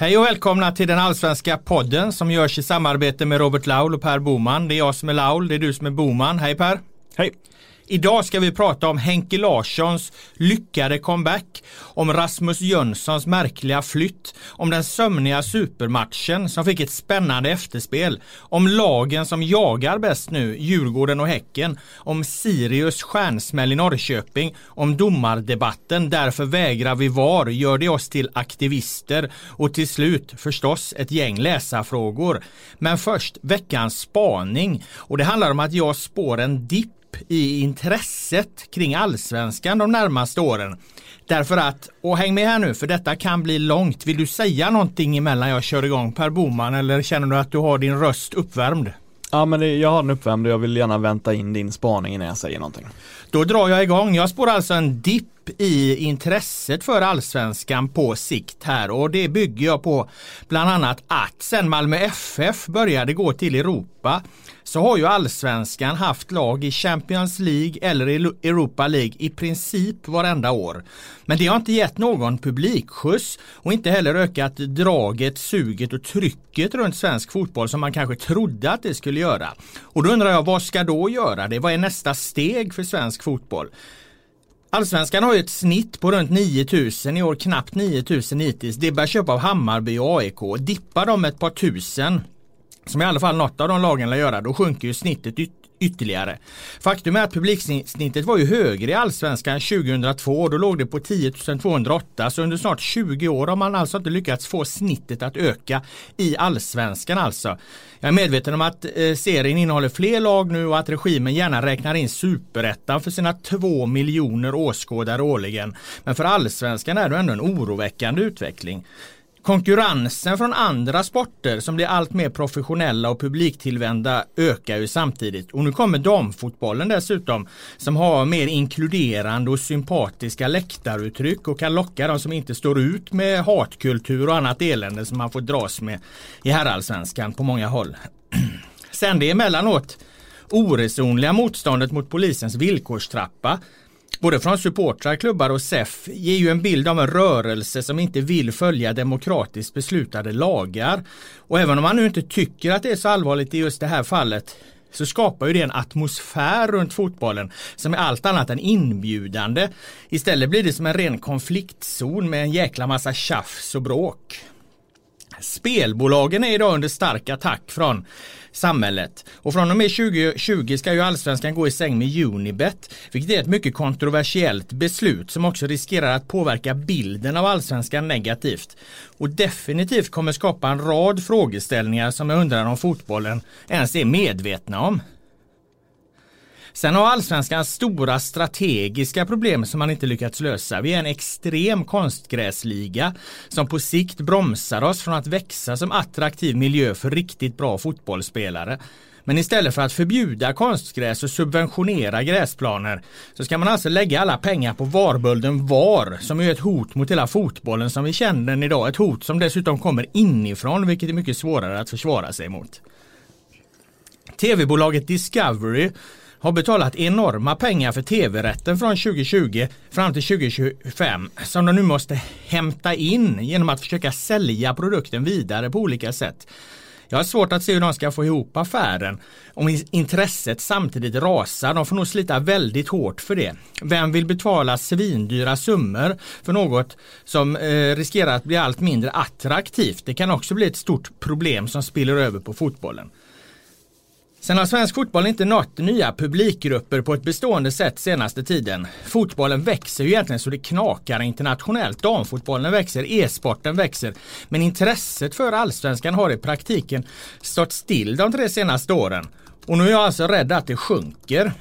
Hej och välkomna till den allsvenska podden som görs i samarbete med Robert Laul och Per Boman. Det är jag som är Laul, det är du som är Boman. Hej Per! Hej! Idag ska vi prata om Henke Larssons lyckade comeback, om Rasmus Jönssons märkliga flytt, om den sömniga supermatchen som fick ett spännande efterspel, om lagen som jagar bäst nu, Djurgården och Häcken, om Sirius stjärnsmäll i Norrköping, om domardebatten, därför vägrar vi VAR, gör det oss till aktivister och till slut förstås ett gäng läsarfrågor. Men först veckans spaning och det handlar om att jag spår en dipp i intresset kring allsvenskan de närmaste åren. Därför att, och häng med här nu för detta kan bli långt. Vill du säga någonting emellan jag kör igång Per Boman eller känner du att du har din röst uppvärmd? Ja men det, jag har den uppvärmd och jag vill gärna vänta in din spaning innan jag säger någonting. Då drar jag igång. Jag spår alltså en dipp i intresset för allsvenskan på sikt här och det bygger jag på bland annat att sen Malmö FF började gå till Europa så har ju allsvenskan haft lag i Champions League eller i Europa League i princip varenda år. Men det har inte gett någon publikskjuts och inte heller ökat draget, suget och trycket runt svensk fotboll som man kanske trodde att det skulle göra. Och då undrar jag, vad ska då göra det? Vad är nästa steg för svensk fotboll? Allsvenskan har ju ett snitt på runt 9000 i år, knappt 9000 hittills. Det bärs upp av Hammarby och AIK. Dippar de ett par tusen som i alla fall något av de lagen lär göra, då sjunker ju snittet yt ytterligare. Faktum är att publiksnittet var ju högre i allsvenskan 2002 då låg det på 10 208 så under snart 20 år har man alltså inte lyckats få snittet att öka i allsvenskan alltså. Jag är medveten om att eh, serien innehåller fler lag nu och att regimen gärna räknar in superettan för sina 2 miljoner åskådare årligen. Men för allsvenskan är det ändå en oroväckande utveckling. Konkurrensen från andra sporter som blir allt mer professionella och publiktillvända ökar ju samtidigt. Och nu kommer damfotbollen dessutom som har mer inkluderande och sympatiska läktaruttryck och kan locka de som inte står ut med hatkultur och annat elände som man får dras med i herrallsvenskan på många håll. Sen det emellanåt oresonliga motståndet mot polisens villkorstrappa både från supportrar, klubbar och SEF ger ju en bild av en rörelse som inte vill följa demokratiskt beslutade lagar. Och även om man nu inte tycker att det är så allvarligt i just det här fallet så skapar ju det en atmosfär runt fotbollen som är allt annat än inbjudande. Istället blir det som en ren konfliktzon med en jäkla massa tjafs och bråk. Spelbolagen är idag under stark attack från samhället. Och från och med 2020 ska ju allsvenskan gå i säng med Unibet, vilket är ett mycket kontroversiellt beslut som också riskerar att påverka bilden av allsvenskan negativt. Och definitivt kommer skapa en rad frågeställningar som jag undrar om fotbollen ens är medvetna om. Sen har allsvenskan stora strategiska problem som man inte lyckats lösa. Vi är en extrem konstgräsliga som på sikt bromsar oss från att växa som attraktiv miljö för riktigt bra fotbollsspelare. Men istället för att förbjuda konstgräs och subventionera gräsplaner så ska man alltså lägga alla pengar på varbölden VAR som är ett hot mot hela fotbollen som vi känner den idag. Ett hot som dessutom kommer inifrån vilket är mycket svårare att försvara sig mot. TV-bolaget Discovery har betalat enorma pengar för tv-rätten från 2020 fram till 2025 som de nu måste hämta in genom att försöka sälja produkten vidare på olika sätt. Jag har svårt att se hur de ska få ihop affären om intresset samtidigt rasar. De får nog slita väldigt hårt för det. Vem vill betala svindyra summor för något som eh, riskerar att bli allt mindre attraktivt? Det kan också bli ett stort problem som spiller över på fotbollen. Sen har svensk fotboll inte nått nya publikgrupper på ett bestående sätt senaste tiden. Fotbollen växer ju egentligen så det knakar internationellt. Damfotbollen växer, e-sporten växer. Men intresset för allsvenskan har i praktiken stått still de tre senaste åren. Och nu är jag alltså rädd att det sjunker.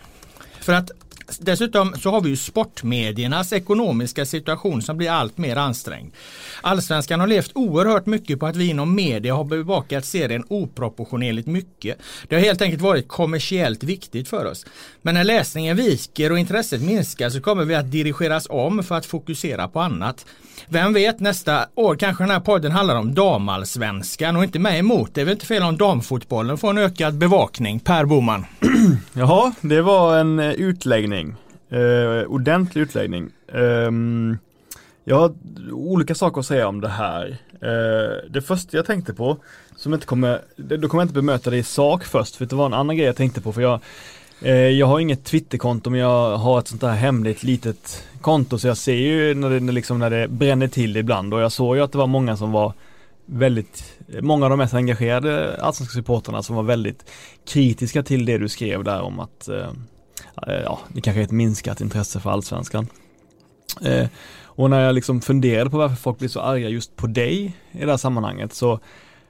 För att Dessutom så har vi ju sportmediernas ekonomiska situation som blir allt mer ansträngd. Allsvenskan har levt oerhört mycket på att vi inom media har bevakat serien oproportionerligt mycket. Det har helt enkelt varit kommersiellt viktigt för oss. Men när läsningen viker och intresset minskar så kommer vi att dirigeras om för att fokusera på annat. Vem vet nästa år kanske den här podden handlar om damallsvenskan och inte mig emot. Det är väl inte fel om damfotbollen får en ökad bevakning. Per Boman. Jaha, det var en eh, utläggning utläggning. Eh, ordentlig utläggning. Eh, Jag har olika saker att säga om det här. Eh, det första jag tänkte på, som inte kommer, då kommer jag inte bemöta det i sak först, för det var en annan grej jag tänkte på, för jag eh, jag har inget Twitterkonto men jag har ett sånt där hemligt litet konto så jag ser ju när det, liksom, när det bränner till ibland och jag såg ju att det var många som var väldigt, många av de mest engagerade allsvenska supporterna som var väldigt kritiska till det du skrev där om att eh, Eh, ja, det kanske är ett minskat intresse för allsvenskan. Eh, och när jag liksom funderade på varför folk blir så arga just på dig i det här sammanhanget så,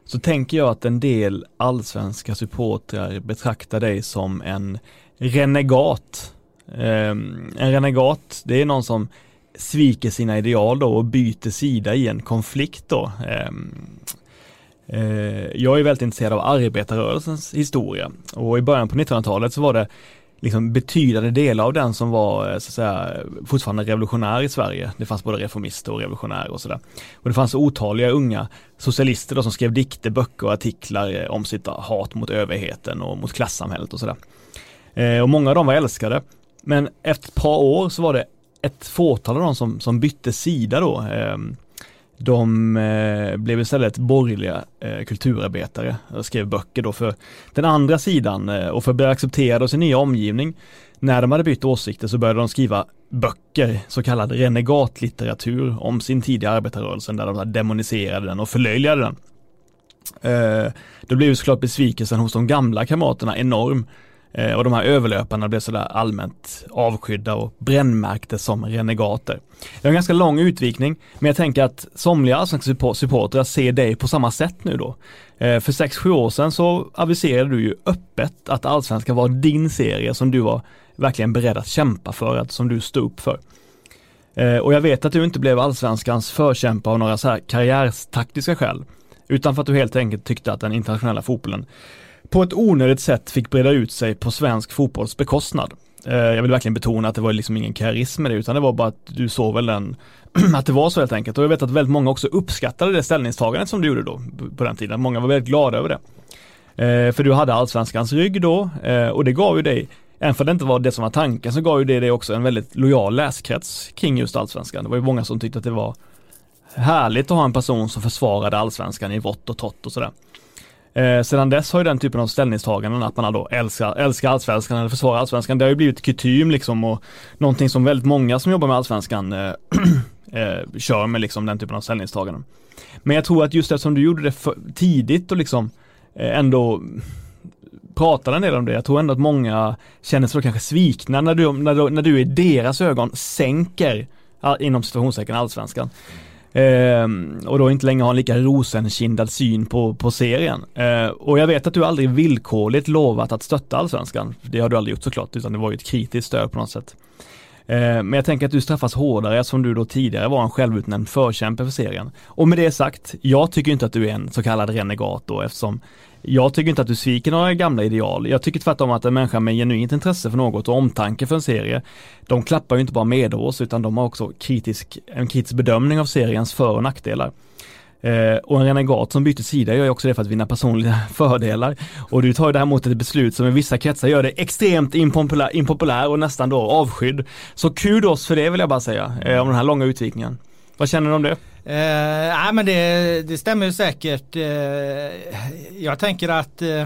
så tänker jag att en del allsvenska supportrar betraktar dig som en renegat. Eh, en renegat, det är någon som sviker sina ideal då och byter sida i en konflikt då. Ehm, eh, jag är väldigt intresserad av arbetarrörelsens historia och i början på 1900-talet så var det liksom betydande delar av den som var eh, så att säga fortfarande revolutionär i Sverige. Det fanns både reformister och revolutionärer och sådär. Och det fanns otaliga unga socialister då som skrev dikter, böcker och artiklar eh, om sitt hat mot överheten och mot klassamhället och sådär. Eh, och många av dem var älskade. Men efter ett par år så var det ett fåtal av dem som, som bytte sida då. Ehm, de eh, blev istället borgerliga eh, kulturarbetare och skrev böcker då för den andra sidan eh, och för att bli accepterade av sin nya omgivning. När de hade bytt åsikter så började de skriva böcker, så kallad renegatlitteratur om sin tidiga arbetarrörelsen där de demoniserade den och förlöjligade den. Eh, då blev såklart besvikelsen hos de gamla kamraterna enorm Eh, Eh, och de här överlöparna blev sådär allmänt avskydda och brännmärktes som renegater. Det är en ganska lång utvikning, men jag tänker att somliga allsvenska supportrar ser dig på samma sätt nu då. Eh, för 6-7 år sedan så aviserade du ju öppet att allsvenskan var din serie som du var verkligen beredd att kämpa för, att, som du stod upp för. Eh, och jag vet att du inte blev allsvenskans förkämpa av några så här karriärstaktiska skäl, utan för att du helt enkelt tyckte att den internationella fotbollen på ett onödigt sätt fick breda ut sig på svensk fotbolls bekostnad. Eh, jag vill verkligen betona att det var liksom ingen karism med det utan det var bara att du såg väl den, att det var så helt enkelt. Och jag vet att väldigt många också uppskattade det ställningstagandet som du gjorde då på den tiden. Många var väldigt glada över det. Eh, för du hade allsvenskans rygg då eh, och det gav ju dig Även för det inte var det som var tanken så gav ju det dig också en väldigt lojal läskrets kring just allsvenskan. Det var ju många som tyckte att det var härligt att ha en person som försvarade allsvenskan i vått och torrt och sådär. Eh, sedan dess har ju den typen av ställningstaganden att man då älskar, älskar allsvenskan eller försvarar allsvenskan, det har ju blivit kutym liksom och någonting som väldigt många som jobbar med allsvenskan eh, eh, kör med liksom den typen av ställningstaganden. Men jag tror att just eftersom du gjorde det för, tidigt och liksom eh, ändå pratade en del om det. Jag tror ändå att många känner sig då kanske svikna när du, när du, när du i deras ögon sänker inom situationstecken allsvenskan. Eh, och då inte längre har en lika rosenkindad syn på, på serien. Eh, och jag vet att du aldrig villkorligt lovat att stötta allsvenskan. Det har du aldrig gjort såklart, utan det var ju ett kritiskt stöd på något sätt. Ehm, men jag tänker att du straffas hårdare eftersom du då tidigare var en självutnämnd förkämpe för serien. Och med det sagt, jag tycker inte att du är en så kallad renegat då eftersom jag tycker inte att du sviker några gamla ideal. Jag tycker tvärtom att en människa med genuint intresse för något och omtanke för en serie, de klappar ju inte bara med oss utan de har också kritisk, en kritisk bedömning av seriens för och nackdelar. Eh, och en renegat som byter sida gör ju också det för att vinna personliga fördelar. Och du tar ju däremot ett beslut som i vissa kretsar gör det extremt impopulär, impopulär och nästan då avskydd. Så kudos för det vill jag bara säga, eh, om den här långa utvikningen. Vad känner du om det? Eh, nej men det, det stämmer säkert. Eh, jag tänker att eh,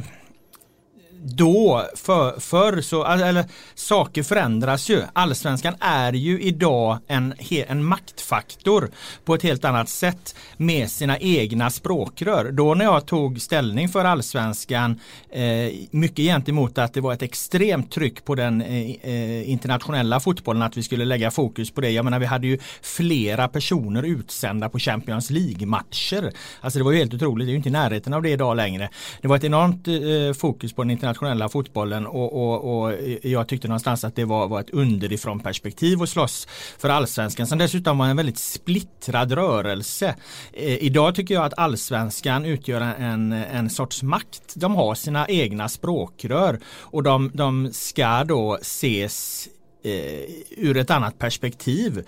då, för, förr så, eller saker förändras ju. Allsvenskan är ju idag en, en maktfaktor på ett helt annat sätt med sina egna språkrör. Då när jag tog ställning för allsvenskan, eh, mycket gentemot att det var ett extremt tryck på den eh, eh, internationella fotbollen, att vi skulle lägga fokus på det. Jag menar vi hade ju flera personer utsända på Champions League-matcher. Alltså det var ju helt otroligt, det är ju inte i närheten av det idag längre. Det var ett enormt eh, fokus på den internationella internationella fotbollen och, och, och jag tyckte någonstans att det var, var ett underifrån perspektiv att slåss för allsvenskan som dessutom var en väldigt splittrad rörelse. Eh, idag tycker jag att allsvenskan utgör en, en sorts makt. De har sina egna språkrör och de, de ska då ses eh, ur ett annat perspektiv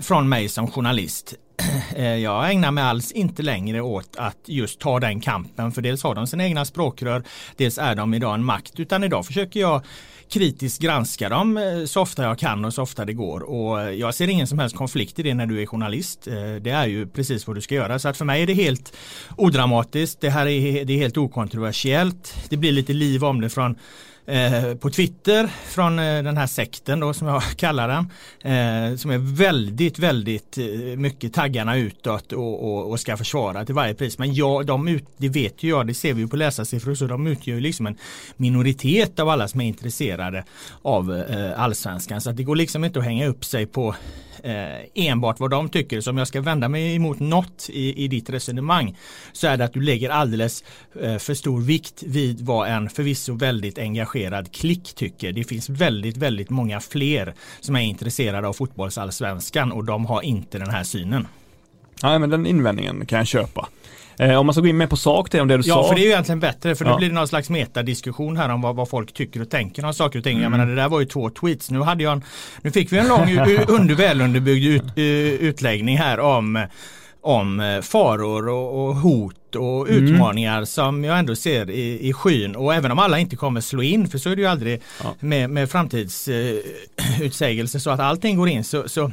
från mig som journalist. Eh, jag ägnar mig alls inte längre åt att just ta den kampen för dels har de sina egna språkrör, dels är de idag en makt utan idag försöker jag kritiskt granska dem eh, så ofta jag kan och så ofta det går. Och jag ser ingen som helst konflikt i det när du är journalist. Eh, det är ju precis vad du ska göra. Så att för mig är det helt odramatiskt. Det här är, det är helt okontroversiellt. Det blir lite liv om det från Eh, på Twitter från eh, den här sekten då som jag kallar den. Eh, som är väldigt, väldigt eh, mycket taggarna utåt och, och, och, ska försvara till varje pris. Men ja, de ut, det vet ju jag, det ser vi ju på läsarsiffror, så de utgör ju liksom en minoritet av alla som är intresserade av eh, allsvenskan. Så att det går liksom inte att hänga upp sig på eh, enbart vad de tycker. Så om jag ska vända mig emot något i, i ditt resonemang så är det att du lägger alldeles för stor vikt vid vad en förvisso väldigt engagerad klick tycker. Det finns väldigt, väldigt många fler som är intresserade av fotbollsallsvenskan och de har inte den här synen. Nej, men den invändningen kan jag köpa. Eh, om man ska gå in mer på sak det om det du ja, sa. Ja, för det är ju egentligen bättre för ja. då blir det någon slags metadiskussion här om vad, vad folk tycker och tänker om saker och ting. Mm. Jag menar det där var ju två tweets. Nu, hade jag en, nu fick vi en lång, under välunderbyggd ut, utläggning här om om eh, faror och, och hot och mm. utmaningar som jag ändå ser i, i skyn och även om alla inte kommer slå in för så är det ju aldrig ja. med, med framtidsutsägelser uh, så att allting går in så, så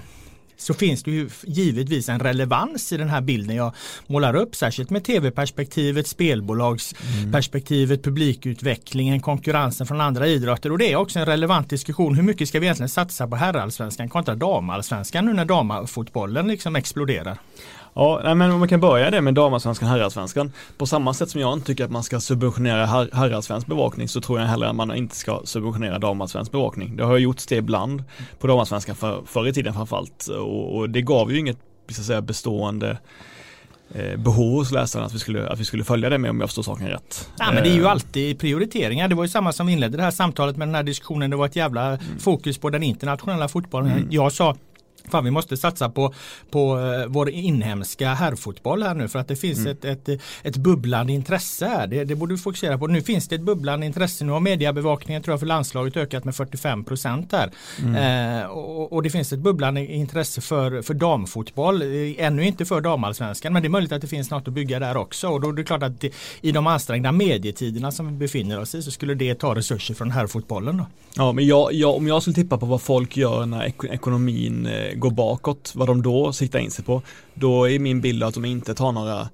så finns det ju givetvis en relevans i den här bilden jag målar upp, särskilt med tv-perspektivet, spelbolagsperspektivet, mm. publikutvecklingen, konkurrensen från andra idrotter och det är också en relevant diskussion. Hur mycket ska vi egentligen satsa på herrallsvenskan kontra damallsvenskan nu när damfotbollen liksom exploderar? Ja, men man kan börja det med damallsvenskan och herrallsvenskan. På samma sätt som jag inte tycker att man ska subventionera her herrallsvensk bevakning så tror jag heller att man inte ska subventionera damallsvensk bevakning. Det har gjorts det ibland på damallsvenskan för, förr i tiden framförallt och, och det gav ju inget så säga, bestående eh, behov hos läsarna att vi, skulle, att vi skulle följa det med om jag förstår saken rätt. Ja, men det är ju eh. alltid prioriteringar. Det var ju samma som inledde det här samtalet med den här diskussionen. Det var ett jävla mm. fokus på den internationella fotbollen. Mm. Jag sa Fan, vi måste satsa på, på uh, vår inhemska herrfotboll här nu för att det finns mm. ett, ett, ett bubblande intresse här. Det, det borde vi fokusera på. Nu finns det ett bubblande intresse. Nu har mediebevakningen tror jag för landslaget ökat med 45 procent här. Mm. Uh, och, och, det finns ett bubblande intresse för, för damfotboll. Ännu inte för damallsvenskan men det är möjligt att det finns något att bygga där också. Och då är det klart att det, i de ansträngda medietiderna som vi befinner oss i så skulle det ta resurser från herrfotbollen. Då. Ja men jag, jag, om jag skulle tippa på vad folk gör när ek ekonomin eh, går bakåt, vad de då siktar in sig på, då är min bild att de inte tar några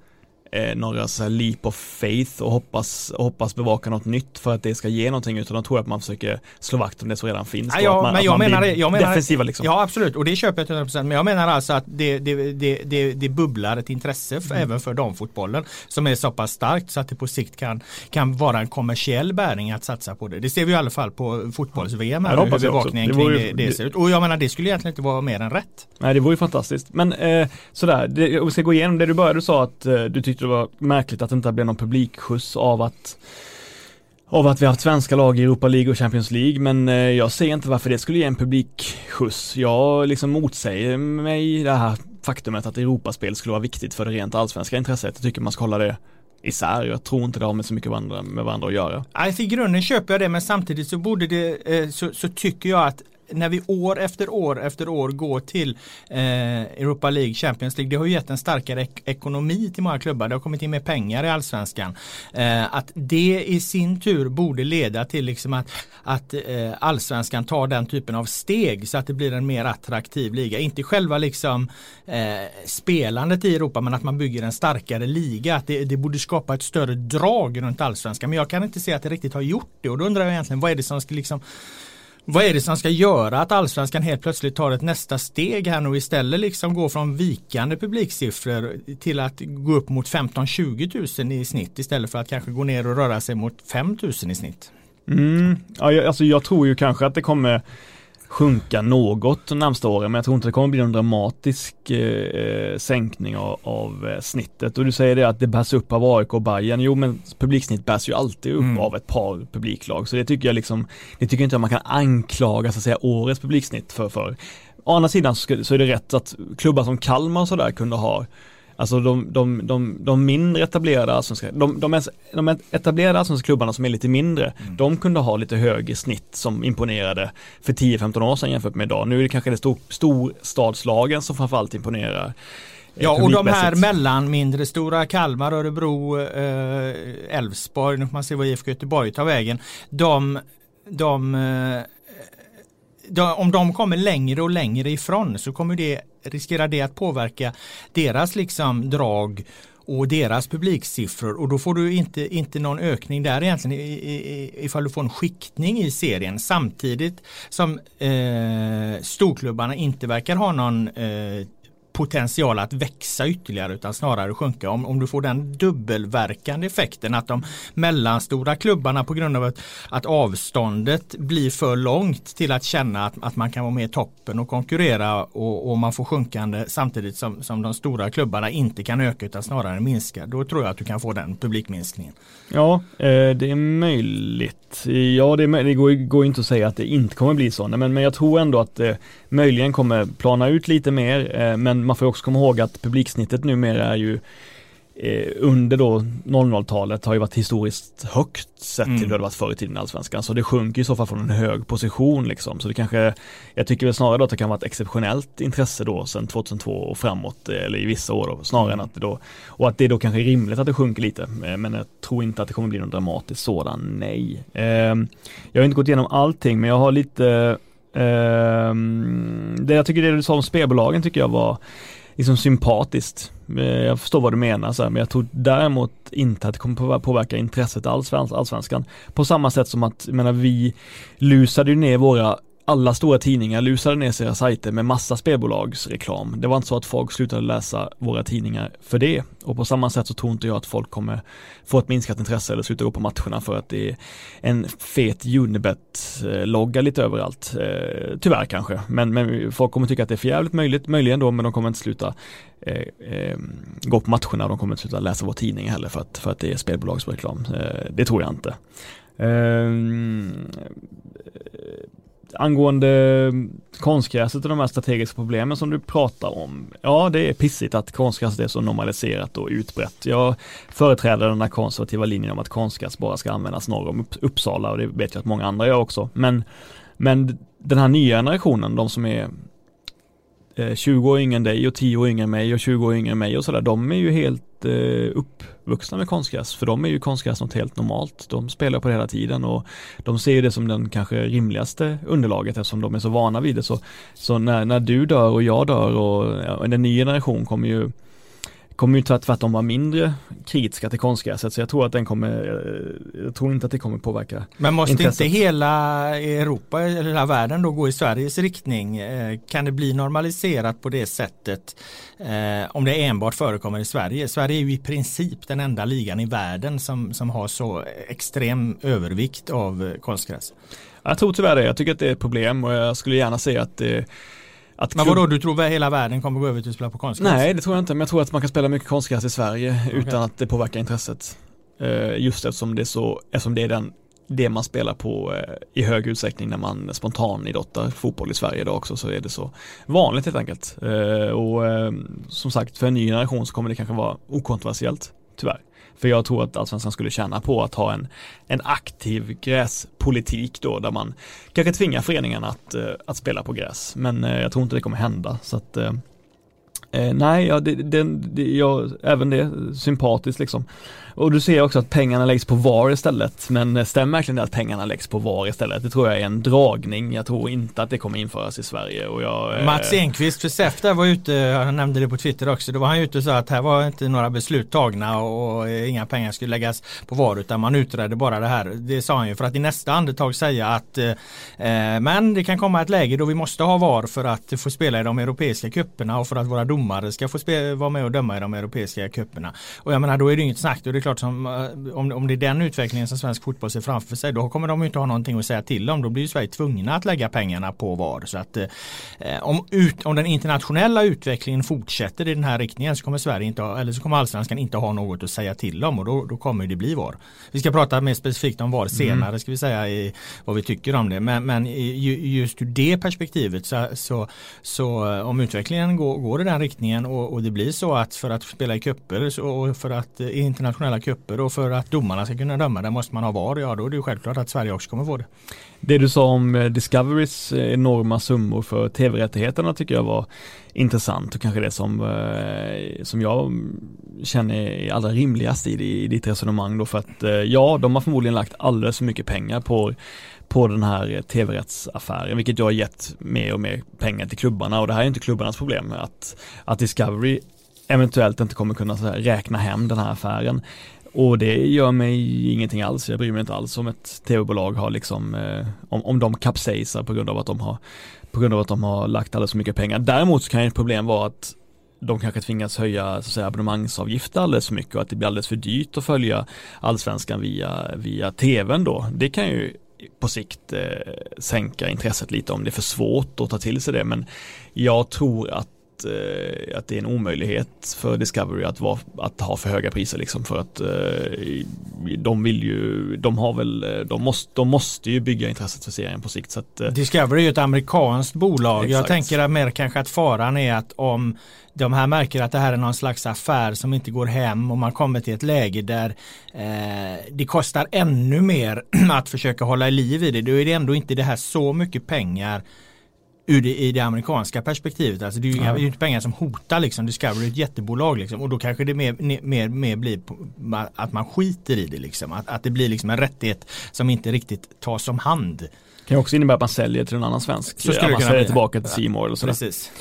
eh, några så här leap of faith och hoppas, hoppas bevaka något nytt för att det ska ge någonting utan de tror att man försöker slå vakt om det som redan finns. Ja, ja, man, men jag menar, jag menar, defensiva liksom. Ja absolut och det köper jag till 100% men jag menar alltså att det, det, det, det, det bubblar ett intresse för, mm. även för damfotbollen som är så pass starkt så att det på sikt kan, kan vara en kommersiell bäring att satsa på det. Det ser vi i alla fall på fotbolls-VM här, hur bevakningen kring det, det, ser ut. Och jag menar det skulle egentligen inte vara mer än rätt. Nej det vore ju fantastiskt. Men eh, sådär, det, vi ska gå igenom det du började, du sa att eh, du tyckte tyckte det var märkligt att det inte blev någon publikskjuts av att av att vi haft svenska lag i Europa League och Champions League men eh, jag ser inte varför det skulle ge en publikskjuts. Jag liksom motsäger mig det här faktumet att Europaspel skulle vara viktigt för det rent allsvenska intresset. Jag tycker man ska hålla det isär. Jag tror inte det har med så mycket varandra, med varandra att göra. Alltså, I grunden köper jag det men samtidigt så borde det eh, så, så tycker jag att när vi år efter år efter år går till eh, Europa League, Champions League, det har ju gett en starkare ek ekonomi till många klubbar. Det har kommit in mer pengar i allsvenskan. Eh, att det i sin tur borde leda till liksom att, att eh, allsvenskan tar den typen av steg så att det blir en mer attraktiv liga. Inte själva liksom eh, spelandet i Europa men att man bygger en starkare liga. Att det, det borde skapa ett större drag runt allsvenskan. Men jag kan inte se att det riktigt har gjort det och då undrar jag egentligen vad är det som ska liksom vad är det som ska göra att allsvenskan helt plötsligt tar ett nästa steg här nu och istället liksom går från vikande publiksiffror till att gå upp mot 15-20 000 i snitt istället för att kanske gå ner och röra sig mot 5 000 i snitt? Mm. Ja, alltså jag tror ju kanske att det kommer sjunka något de närmsta åren, men jag tror inte det kommer bli någon dramatisk eh, sänkning av, av eh, snittet. Och du säger det att det bärs upp av AIK och Bayern. Jo, men publiksnitt bärs ju alltid upp mm. av ett par publiklag, så det tycker jag liksom, det tycker inte jag man kan anklaga så att säga årets publiksnitt för. för. Å andra sidan så är det rätt att klubbar som Kalmar och sådär kunde ha Alltså de, de, de, de mindre etablerade allsvenska, de, de, de etablerade allsvenska klubbarna som är lite mindre, mm. de kunde ha lite högre snitt som imponerade för 10-15 år sedan jämfört med idag. Nu är det kanske det stor, storstadslagen som framförallt imponerar. Eh, ja och de här mellan mindre stora Kalmar, Örebro, eh, Elfsborg, nu får man se vad IFK Göteborg tar vägen. De, de eh, om de kommer längre och längre ifrån så kommer det, riskera det att påverka deras liksom drag och deras publiksiffror. Och då får du inte, inte någon ökning där egentligen ifall du får en skiktning i serien. Samtidigt som eh, storklubbarna inte verkar ha någon eh, potential att växa ytterligare utan snarare sjunka. Om, om du får den dubbelverkande effekten att de mellanstora klubbarna på grund av att, att avståndet blir för långt till att känna att, att man kan vara med i toppen och konkurrera och, och man får sjunkande samtidigt som, som de stora klubbarna inte kan öka utan snarare minska. Då tror jag att du kan få den publikminskningen. Ja, eh, det är möjligt. Ja, det, är, det går, går inte att säga att det inte kommer bli så, men, men jag tror ändå att eh, möjligen kommer plana ut lite mer, eh, men man får också komma ihåg att publiksnittet numera är ju eh, under då 00-talet har ju varit historiskt högt sett till mm. hur det varit förr i tiden i Allsvenskan. Så det sjunker i så fall från en hög position liksom. Så det kanske, jag tycker väl snarare då att det kan vara ett exceptionellt intresse då sedan 2002 och framåt, eller i vissa år då, snarare mm. än att det då, och att det då kanske är rimligt att det sjunker lite. Eh, men jag tror inte att det kommer bli någon dramatisk sådan, nej. Jag har inte gått igenom allting, men jag har lite Ehm, det jag tycker det du sa om spelbolagen tycker jag var liksom sympatiskt. Eh, jag förstår vad du menar så här, men jag tror däremot inte att det kommer påverka intresset alls för allsvenskan. På samma sätt som att, jag menar vi lusade ju ner våra alla stora tidningar lusade ner sina sajter med massa spelbolagsreklam. Det var inte så att folk slutade läsa våra tidningar för det. Och på samma sätt så tror inte jag att folk kommer få ett minskat intresse eller sluta gå på matcherna för att det är en fet Unibet-logga lite överallt. Eh, tyvärr kanske, men, men, folk kommer tycka att det är för jävligt möjligt, möjligen då, men de kommer inte sluta eh, eh, gå på matcherna, och de kommer inte sluta läsa vår tidning heller för att, för att det är spelbolagsreklam. Eh, det tror jag inte. Ehm, angående konstgräset och de här strategiska problemen som du pratar om. Ja, det är pissigt att konstgräset är så normaliserat och utbrett. Jag företräder den här konservativa linjen om att konstgräs bara ska användas norr om Uppsala och det vet jag att många andra gör också. Men, men den här nya generationen, de som är eh, 20 år yngre än dig och 10 år yngre än mig och 20 år yngre än mig och sådär, de är ju helt eh, uppvuxna med konstgräs. För de är ju konstgräs något helt normalt. De spelar på det hela tiden och de ser det som den kanske rimligaste underlaget eftersom de är så vana vid det. Så, så när, när du dör och jag dör och ja, en ny generation kommer ju kommer ju tvärtom vara mindre kritiska till konstgräset så jag tror att den kommer, eh, jag tror inte att det kommer påverka Men måste intresset. inte hela Europa eller hela världen då gå i Sveriges riktning? Eh, kan det bli normaliserat på det sättet eh, om det enbart förekommer i Sverige? Sverige är ju i princip den enda ligan i världen som, som har så extrem övervikt av konstgräs. Jag tror tyvärr det, jag tycker att det är ett problem och jag skulle gärna se att det att men vadå, du tror att hela världen kommer gå över till att spela på konstgräs? Nej, det tror jag inte, men jag tror att man kan spela mycket konstgräs i Sverige okay. utan att det påverkar intresset. Uh, just eftersom det är så, eftersom det är den, det man spelar på uh, i hög utsträckning när man spontanidrottar fotboll i Sverige idag också så är det så vanligt helt enkelt. Uh, och som sagt, för en ny generation så kommer det kanske vara okontroversiellt, tyvärr. För jag tror att allsvenskan skulle tjäna på att ha en, en aktiv gräspolitik då där man kanske tvingar föreningarna att, eh, att spela på gräs. Men eh, jag tror inte det kommer hända. Så att, eh, eh nej, ja, det, det, det, jag, även det sympatiskt liksom. Och du ser också att pengarna läggs på VAR istället. Men eh, stämmer verkligen det att pengarna läggs på VAR istället? Det tror jag är en dragning. Jag tror inte att det kommer införas i Sverige. Och jag, eh, Mats Enqvist för SEF var ute, han nämnde det på Twitter också, då var han ute och sa att här var inte några beslut tagna och eh, inga pengar skulle läggas på VAR utan man utredde bara det här. Det sa han ju för att i nästa andetag säga att eh, men det kan komma ett läge då vi måste ha VAR för att få spela i de europeiska kupperna och för att våra domare ska få vara med och döma i de europeiska kupperna. Och jag menar då är det inget snack. Då är det klart som, eh, om, om det är den utvecklingen som svensk fotboll ser framför sig då kommer de inte ha någonting att säga till om. Då blir Sverige tvungna att lägga pengarna på VAR. Så att, eh, om, ut, om den internationella utvecklingen fortsätter i den här riktningen så kommer Sverige inte ha, eller så kommer allsvenskan inte ha något att säga till om och då, då kommer det bli VAR. Vi ska prata mer specifikt om VAR mm. senare mm. ska vi säga i, vad vi tycker om det. Men, men just ur det perspektivet så, så, så eh, om utvecklingen går, går i den riktningen och, och, det blir så att för att spela i kupper och för att i alla kupper och för att domarna ska kunna döma det måste man ha VAR. Ja då är det ju självklart att Sverige också kommer få det. Det du sa om eh, Discoverys eh, enorma summor för tv-rättigheterna tycker jag var intressant och kanske det som, eh, som jag känner är allra rimligast i, i ditt resonemang då för att ja, de har förmodligen lagt alldeles för mycket pengar på på den här tv-rättsaffären, vilket jag har gett mer och mer pengar till klubbarna och det här är inte klubbarnas problem att, att Discovery eventuellt inte kommer kunna här, räkna hem den här affären. Och det gör mig ingenting alls, jag bryr mig inte alls om ett tv-bolag har liksom, eh, om, om de kapsejsar på grund av att de har, på grund av att de har lagt alldeles för mycket pengar. Däremot så kan ett problem vara att de kanske tvingas höja så att säga, abonnemangsavgifter alldeles för mycket och att det blir alldeles för dyrt att följa allsvenskan via, via tvn då. Det kan ju på sikt eh, sänka intresset lite om det är för svårt att ta till sig det men jag tror att eh, att det är en omöjlighet för Discovery att, vara, att ha för höga priser liksom för att eh, de vill ju, de har väl, de måste, de måste ju bygga intresset för serien på sikt. Så att, eh. Discovery är ju ett amerikanskt bolag. Exakt. Jag tänker mer kanske att faran är att om de här märker att det här är någon slags affär som inte går hem och man kommer till ett läge där eh, det kostar ännu mer att försöka hålla liv i det. Då är det ändå inte det här så mycket pengar ur det, i det amerikanska perspektivet. Alltså det är ju ja. inte pengar som hotar liksom. Discovery är ett jättebolag liksom. Och då kanske det mer, mer, mer blir att man skiter i det liksom. Att, att det blir liksom en rättighet som inte riktigt tas om hand. Det kan också innebära att man säljer till en annan svensk. Så skulle man säljer tillbaka till Simor eller sådär. Precis.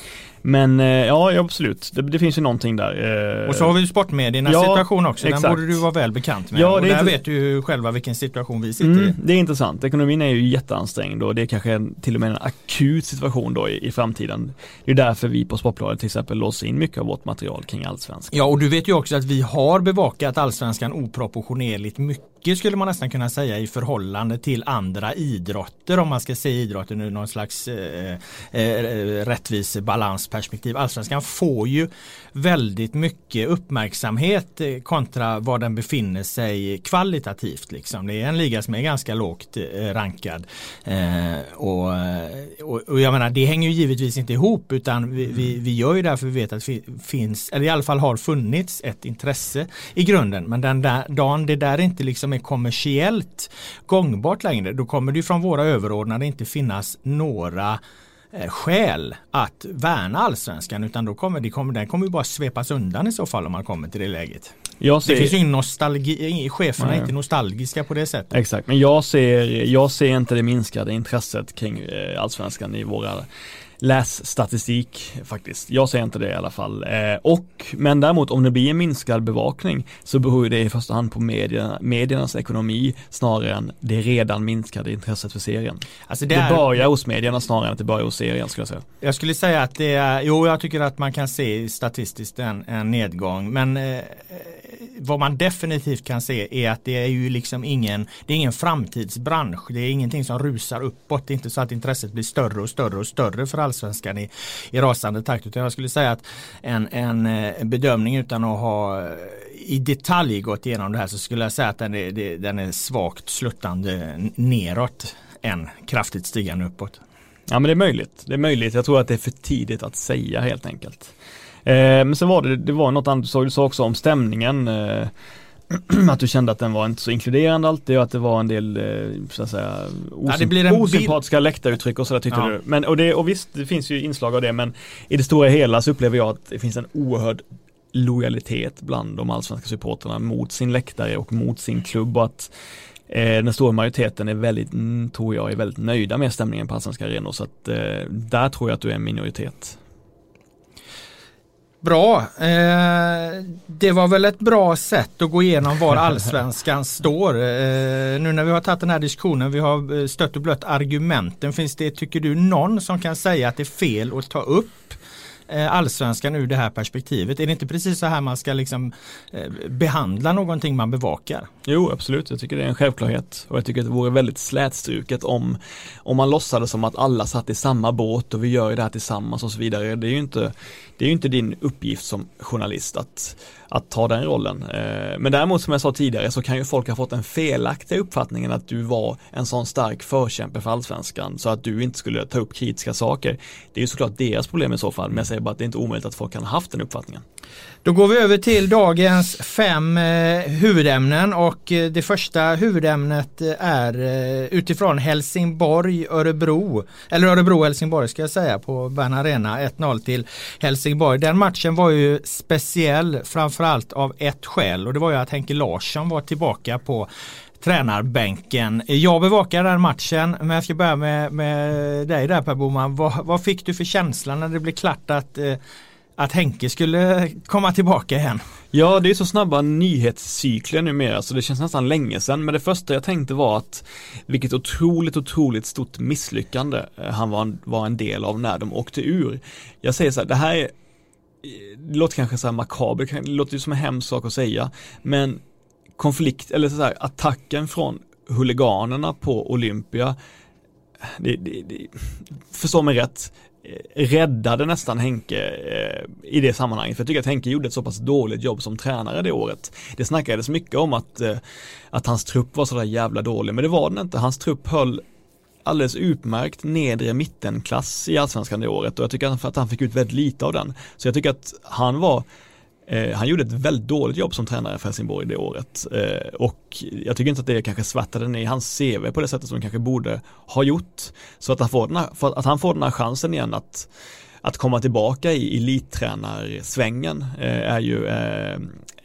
Men eh, ja, absolut. Det, det, finns ju någonting där. Eh. Och så har vi sportmediernas ja, situation också. Den borde du vara väl bekant med. Ja, och där vet du ju själva vilken situation vi sitter mm, i. Det är intressant. Ekonomin är ju jätteansträngd och det är kanske till och med en akut situation då i, i framtiden. Det är därför vi på Sportbladet till exempel låser in mycket av vårt material kring allsvenskan. Ja, och du vet ju också att vi har bevakat allsvenskan oproportionerligt mycket mycket skulle man nästan kunna säga i förhållande till andra idrotter om man ska se idrotten ur någon slags eh, eh, rättvis balansperspektiv. Allsvenskan får ju väldigt mycket uppmärksamhet eh, kontra var den befinner sig kvalitativt. Liksom. Det är en liga som är ganska lågt eh, rankad. Eh, och, och, och, jag menar det hänger ju givetvis inte ihop utan vi, vi, vi gör ju därför vi vet att det finns, eller i alla fall har funnits ett intresse i grunden. Men den där dagen det där inte liksom är kommersiellt gångbart längre då kommer det från våra överordnade inte finnas några eh, skäl att värna allsvenskan utan då kommer, det kommer, den kommer ju bara svepas undan i så fall om man kommer till det läget. Jag ser, det finns ju ingen nostalgi, cheferna är inte nostalgiska på det sättet. Exakt, men jag ser, jag ser inte det minskade intresset kring eh, allsvenskan i våra lässtatistik faktiskt. Jag säger inte det i alla fall. Eh, och, men däremot om det blir en minskad bevakning så beror det i första hand på medierna, mediernas ekonomi snarare än det redan minskade intresset för serien. Alltså det, är, det börjar hos medierna snarare än att det börjar hos serien skulle jag säga. Jag skulle säga att det är, jo jag tycker att man kan se statistiskt en, en nedgång men eh, vad man definitivt kan se är att det är ju liksom ingen, det är ingen framtidsbransch. Det är ingenting som rusar uppåt. Det är inte så att intresset blir större och större och större för allsvenskan i, i rasande takt. Utan jag skulle säga att en, en, eh, bedömning utan att ha eh, i detalj gått igenom det här så skulle jag säga att den är, den är svagt sluttande neråt än kraftigt stigande uppåt. Ja men det är möjligt. Det är möjligt. Jag tror att det är för tidigt att säga helt enkelt. Eh, men sen var det, det var något annat du sa, du sa också om stämningen. Eh, att du kände att den var inte så inkluderande alltid och att det var en del eh, så att säga osymp ja, osympatiska läktaruttryck och sådär tyckte ja. du. Men och, det, och visst, det finns ju inslag av det men i det stora hela så upplever jag att det finns en oerhörd lojalitet bland de allsvenska supporterna mot sin läktare och mot sin klubb och att eh, den stora majoriteten är väldigt, tror jag, är väldigt nöjda med stämningen på allsvenska arenor så att eh, där tror jag att du är en minoritet. Bra. Eh, det var väl ett bra sätt att gå igenom var allsvenskan står. Eh, nu när vi har tagit den här diskussionen, vi har eh, stött och blött argumenten. Finns det, tycker du, någon som kan säga att det är fel att ta upp eh, allsvenskan ur det här perspektivet? Är det inte precis så här man ska liksom eh, behandla någonting man bevakar? Jo, absolut. Jag tycker det är en självklarhet och jag tycker att det vore väldigt slätstruket om, om man låtsades som att alla satt i samma båt och vi gör det här tillsammans och så vidare. Det är ju inte, det är inte din uppgift som journalist att, att ta den rollen. Eh, men däremot som jag sa tidigare så kan ju folk ha fått den felaktiga uppfattningen att du var en sån stark förkämpe för allsvenskan så att du inte skulle ta upp kritiska saker. Det är ju såklart deras problem i så fall, men jag säger bara att det är inte omöjligt att folk kan ha haft den uppfattningen. Då går vi över till dagens fem eh, huvudämnen och eh, det första huvudämnet eh, är eh, utifrån Helsingborg, Örebro, eller Örebro, Helsingborg ska jag säga på Bern Arena 1-0 till Helsingborg. Den matchen var ju speciell framförallt av ett skäl och det var ju att Henke Larsson var tillbaka på tränarbänken. Jag bevakar den matchen men jag ska börja med, med dig där Per Boman. Vad, vad fick du för känsla när det blev klart att eh, att Henke skulle komma tillbaka igen. Ja, det är så snabba nyhetscykler numera så det känns nästan länge sedan. Men det första jag tänkte var att vilket otroligt, otroligt stort misslyckande eh, han var en, var en del av när de åkte ur. Jag säger så här, det här är det låter kanske så här makabert, det låter ju som en hemsk sak att säga, men konflikt, eller så här, attacken från huliganerna på Olympia, det, det, det, förstå mig rätt, räddade nästan Henke eh, i det sammanhanget. För jag tycker att Henke gjorde ett så pass dåligt jobb som tränare det året. Det snackades mycket om att, eh, att hans trupp var sådär jävla dålig, men det var den inte. Hans trupp höll alldeles utmärkt nedre mittenklass i allsvenskan det året och jag tycker att han fick ut väldigt lite av den. Så jag tycker att han var Eh, han gjorde ett väldigt dåligt jobb som tränare för Helsingborg det året eh, och jag tycker inte att det kanske svartade ner hans CV på det sättet som kanske borde ha gjort. Så att han får den här, att han får den här chansen igen att, att komma tillbaka i elittränarsvängen eh, är ju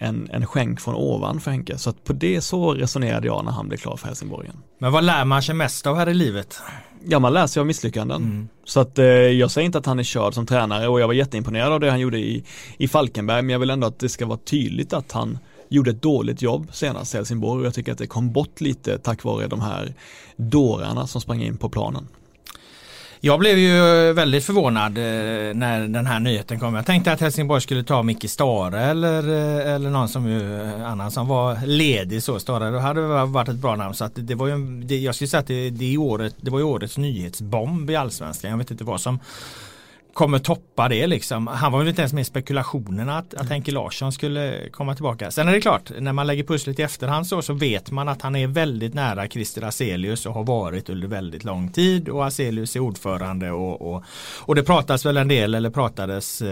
en, en skänk från ovan för Henke. Så att på det så resonerade jag när han blev klar för Helsingborg. Men vad lär man sig mest av här i livet? Ja, man lär sig av misslyckanden. Mm. Så att eh, jag säger inte att han är körd som tränare och jag var jätteimponerad av det han gjorde i, i Falkenberg, men jag vill ändå att det ska vara tydligt att han gjorde ett dåligt jobb senast i Helsingborg och jag tycker att det kom bort lite tack vare de här dårarna som sprang in på planen. Jag blev ju väldigt förvånad eh, när den här nyheten kom. Jag tänkte att Helsingborg skulle ta Micke Stare eller, eh, eller någon som ju, eh, annan som var ledig så. Stare det hade varit ett bra namn. Så att det var ju, det, jag skulle säga att det, det, året, det var ju årets nyhetsbomb i Allsvenskan. Jag vet inte vad som kommer toppa det liksom. Han var väl inte ens med i spekulationerna att, att Henke Larsson skulle komma tillbaka. Sen är det klart, när man lägger pusslet i efterhand så, så vet man att han är väldigt nära Christer Aselius och har varit under väldigt lång tid och Aselius är ordförande och, och, och det pratas väl en del eller pratades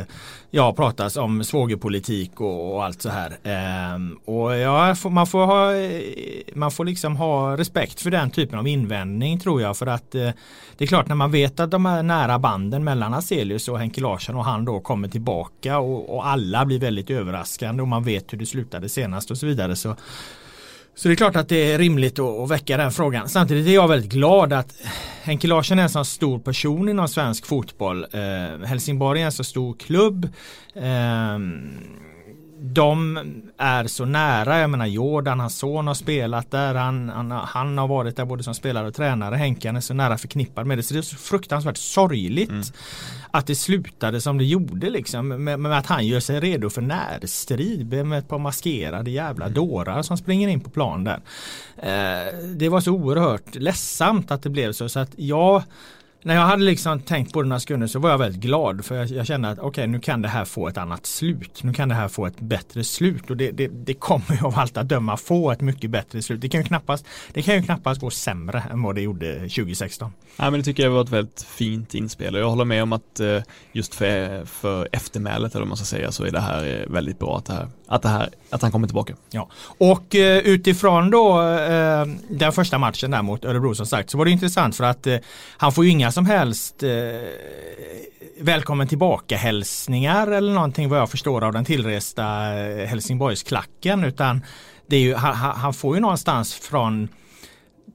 ja, pratas om svågerpolitik och, och allt så här. Ehm, och ja, man får ha eh, man får liksom ha respekt för den typen av invändning tror jag för att eh, det är klart när man vet att de här nära banden mellan Aselius och Henke Larsson och han då kommer tillbaka och, och alla blir väldigt överraskande och man vet hur det slutade senast och så vidare så så det är klart att det är rimligt att, väcka den frågan. Samtidigt är jag väldigt glad att Henke Larsson är en så stor person inom svensk fotboll. Eh, Helsingborg är en så stor klubb. Eh, de är så nära, jag menar Jordan, hans son har spelat där, han, han, han har varit där både som spelare och tränare, Henke är så nära förknippad med det, så det är så fruktansvärt sorgligt mm. att det slutade som det gjorde liksom, med, med, att han gör sig redo för närstrid med ett par maskerade jävla mm. dårar som springer in på plan där. Eh, det var så oerhört ledsamt att det blev så, så att jag när jag hade liksom tänkt på det några sekunder så var jag väldigt glad för jag, jag kände att okej okay, nu kan det här få ett annat slut. Nu kan det här få ett bättre slut och det, det, det kommer ju av allt att döma få ett mycket bättre slut. Det kan ju knappast, det kan ju knappast gå sämre än vad det gjorde 2016. Ja, men det tycker jag var ett väldigt fint inspel och jag håller med om att eh, just för, för eftermälet eller vad man ska säga så är det här eh, väldigt bra att det här, att det här, att han kommer tillbaka. Ja, och eh, utifrån då den första matchen där mot Örebro som sagt så var det intressant för att han får ju inga som helst eh, välkommen tillbaka hälsningar eller någonting vad jag förstår av den tillresta eh, Helsingborgsklacken utan det är ju, han, han får ju någonstans från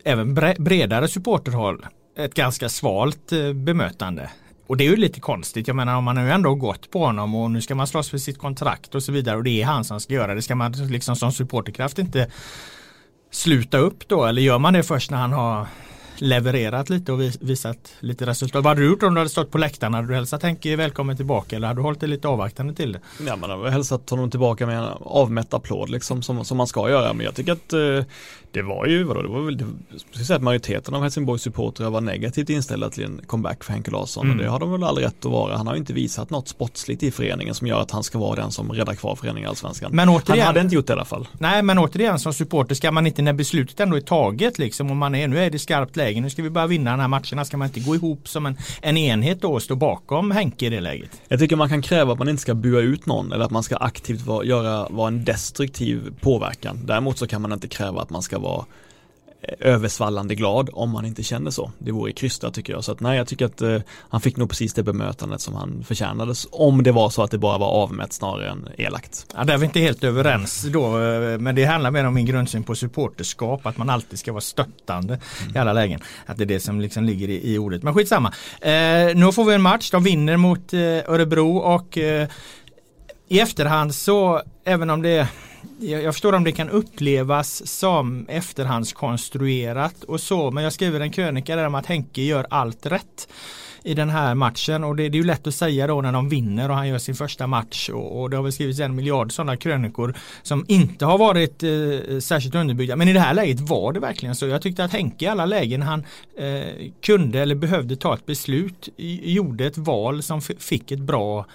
även bredare supporterhåll ett ganska svalt eh, bemötande. Och det är ju lite konstigt. Jag menar om man nu ändå gått på honom och nu ska man slåss för sitt kontrakt och så vidare och det är han som ska göra det. Ska man liksom som supporterkraft inte sluta upp då eller gör man det först när han har levererat lite och visat lite resultat. Vad hade du gjort om du hade stått på läktaren? Hade du hälsat Henke välkommen tillbaka eller hade du hållit dig lite avvaktande till det? Ja man hade hälsat honom tillbaka med en avmätt applåd liksom som, som man ska göra. Men jag tycker att eh, det var ju, vadå, det var väl, jag säga att majoriteten av Helsingborgs supportrar var negativt inställda till en comeback för Henke Larsson. Mm. Och det har de väl all rätt att vara. Han har ju inte visat något sportsligt i föreningen som gör att han ska vara den som räddar kvar föreningen i Allsvenskan. Men återigen, han hade inte gjort det i alla fall. Nej men återigen som supporter ska man inte när beslutet ändå är taget liksom om man är, nu är det skarpt läge, nu ska vi bara vinna den här matcherna, ska man inte gå ihop som en, en enhet då och stå bakom Henke i det läget? Jag tycker man kan kräva att man inte ska bua ut någon eller att man ska aktivt vara, göra, vara en destruktiv påverkan. Däremot så kan man inte kräva att man ska vara översvallande glad om man inte känner så. Det vore krystat tycker jag. Så att nej, jag tycker att eh, han fick nog precis det bemötandet som han förtjänade. Om det var så att det bara var avmätt snarare än elakt. Ja, där är vi inte helt överens då. Eh, men det handlar mer om min grundsyn på supporterskap. Att man alltid ska vara stöttande mm. i alla lägen. Att det är det som liksom ligger i, i ordet. Men skitsamma. Eh, nu får vi en match. De vinner mot eh, Örebro och eh, i efterhand så även om det jag förstår om det kan upplevas som efterhandskonstruerat och så men jag skriver en krönika där om att Henke gör allt rätt i den här matchen. Och det, det, är ju lätt att säga då när de vinner och han gör sin första match. Och, och det har väl skrivits en miljard sådana krönikor som inte har varit eh, särskilt underbyggda. Men i det här läget var det verkligen så. Jag tyckte att Henke i alla lägen han eh, kunde eller behövde ta ett beslut gjorde ett val som fick ett bra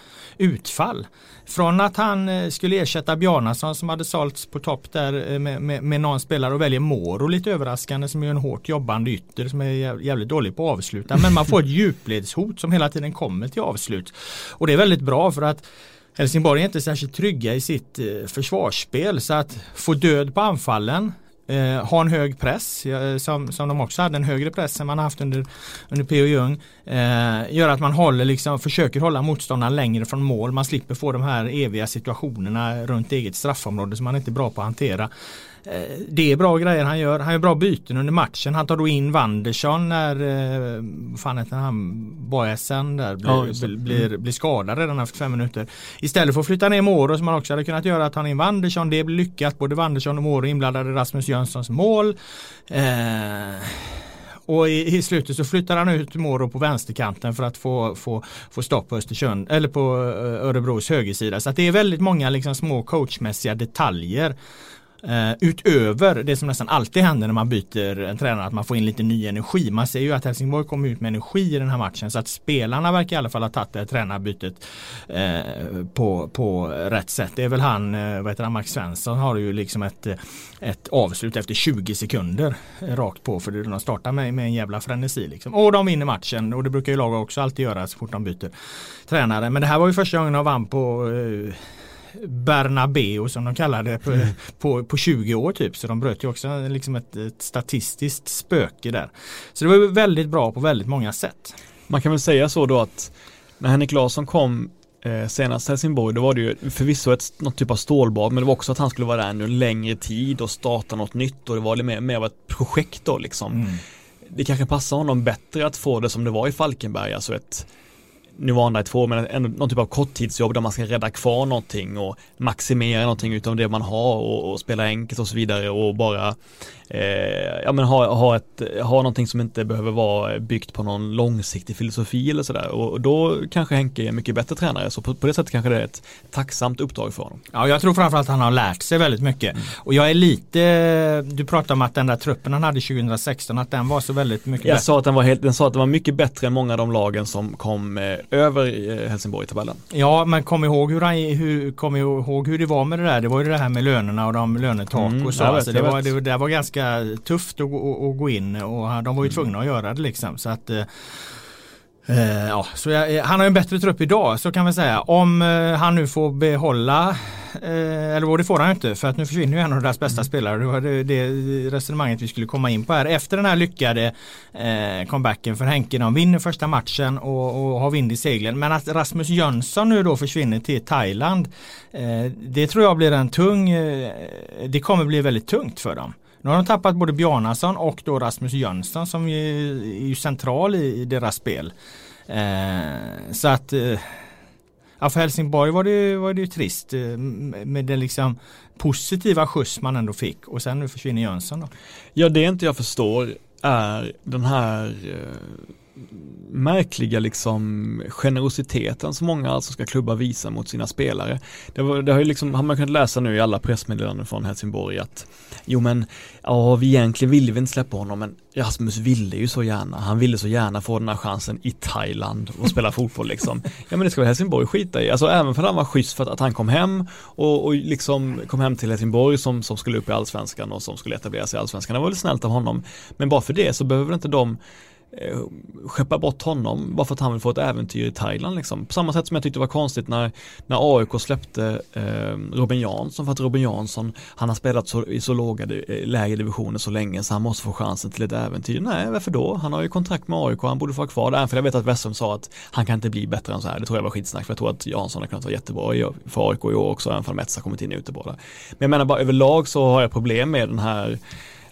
utfall. Från att han eh, skulle ersätta Bjarnason som hade sålts på topp där eh, med, med, med någon spelare och väljer Moro lite överraskande som är en hårt jobbande ytter som är jävligt dålig på att avsluta. Men man får ett djupledshot som hela tiden kommer till avslut. Och det är väldigt bra för att Helsingborg är inte särskilt trygga i sitt eh, försvarsspel så att få död på anfallen eh, ha en hög press eh, som, som de också hade en högre press än man haft under, under P.O. Jung. Eh, gör att man håller liksom, försöker hålla motståndaren längre från mål. Man slipper få de här eviga situationerna runt eget straffområde som man inte är bra på att hantera. Eh, det är bra grejer han gör. Han gör bra byten under matchen. Han tar då in Wandersson när, eh, fan heter han, Boesen där blir, ja, blir, mm. blir skadad redan efter fem minuter. Istället för att flytta ner Moro som man också hade kunnat göra, att ta in Wandersson. Det blir lyckat. Både Wandersson och Moro inblandade i Rasmus Jönssons mål. Eh, och i, i, slutet så flyttar han ut Moro på vänsterkanten för att få, få, få stopp på Östersund eller på Örebros högersida. Så det är väldigt många liksom små coachmässiga detaljer Uh, utöver det som nästan alltid händer när man byter en tränare, att man får in lite ny energi. Man ser ju att Helsingborg kommer ut med energi i den här matchen så att spelarna verkar i alla fall ha tagit det tränarbytet uh, på, på rätt sätt. Det är väl han, uh, vad heter han, Max Svensson har ju liksom ett, ett avslut efter 20 sekunder rakt på för de startar med, med en jävla frenesi liksom. Och de vinner matchen och det brukar ju lag också alltid göra så fort de byter tränare. Men det här var ju första gången de vann på Bernabeu som de kallade det på, mm. på, på 20 år typ. Så de bröt ju också liksom ett, ett statistiskt spöke där. Så det var väldigt bra på väldigt många sätt. Man kan väl säga så då att när Henrik Larsson kom eh, senast Helsingborg, då var det ju förvisso ett, något typ av stålbad, men det var också att han skulle vara där nu längre tid och starta något nytt och det var mer, mer av ett projekt då liksom. Mm. Det kanske passar honom bättre att få det som det var i Falkenberg, alltså ett nu var i två, men ändå någon typ av korttidsjobb där man ska rädda kvar någonting och maximera någonting utav det man har och, och spela enkelt och så vidare och bara eh, ja men ha, ha, ett, ha någonting som inte behöver vara byggt på någon långsiktig filosofi eller sådär och, och då kanske Henke är en mycket bättre tränare så på, på, det sättet kanske det är ett tacksamt uppdrag för honom. Ja jag tror framförallt att han har lärt sig väldigt mycket mm. och jag är lite, du pratade om att den där truppen han hade 2016 att den var så väldigt mycket jag bättre. Sa att den, var helt, den sa att den var mycket bättre än många av de lagen som kom eh, över eh, Helsingborg i tabellen. Ja men kom ihåg hur, han, hur, kom ihåg hur det var med det där, det var ju det här med lönerna och de lönetak mm, och så. Alltså, det, var, det, det var ganska ganska tufft att, att, att gå in och de var ju mm. tvungna att göra det liksom. Så att eh ja, så jag, eh, han har en bättre trupp idag så kan vi säga. Om eh, han nu får behålla, eh, eller det får han inte för att nu försvinner ju en av deras bästa mm. spelare. Det var det, det, resonemanget vi skulle komma in på här. Efter den här lyckade comebacken för Henke. De vinner första matchen och, och har vind i seglen. Men att Rasmus Jönsson nu då försvinner till Thailand. Det tror jag blir en tung, det kommer bli väldigt tungt för dem. Nu har de tappat både Bjarnason och då Rasmus Jönsson som är, är ju central i, i deras spel. Eh, så att eh, ja, för Helsingborg var det, var det ju trist eh, med den liksom positiva skjuts man ändå fick och sen nu försvinner Jönsson då. Ja det inte jag förstår är den här eh, märkliga liksom generositeten som många alltså ska klubbar visa mot sina spelare. Det, var, det har ju liksom, har man kunnat läsa nu i alla pressmeddelanden från Helsingborg att jo men, ja vi egentligen ville vi inte släppa honom men Rasmus ville ju så gärna, han ville så gärna få den här chansen i Thailand och spela fotboll liksom. Ja men det ska väl Helsingborg skita i, alltså även för att han var schysst för att, att han kom hem och, och liksom kom hem till Helsingborg som, som skulle upp i allsvenskan och som skulle etablera sig i allsvenskan. Det var väl snällt av honom. Men bara för det så behöver inte de eh, skeppa bort honom bara för att han vill få ett äventyr i Thailand liksom. På samma sätt som jag tyckte det var konstigt när, när AIK släppte eh, Robin Jansson för att Robin Jansson han har spelat så, i så låga, eh, lägre divisioner så länge så han måste få chansen till ett äventyr. Nej, varför då? Han har ju kontrakt med AIK, han borde få vara kvar där. För jag vet att Westholm sa att han kan inte bli bättre än så här. Det tror jag var skitsnack för jag tror att Jansson har kunnat vara jättebra för AIK i år också, även om Mets har kommit in ute Uteborg. Men jag menar bara överlag så har jag problem med den här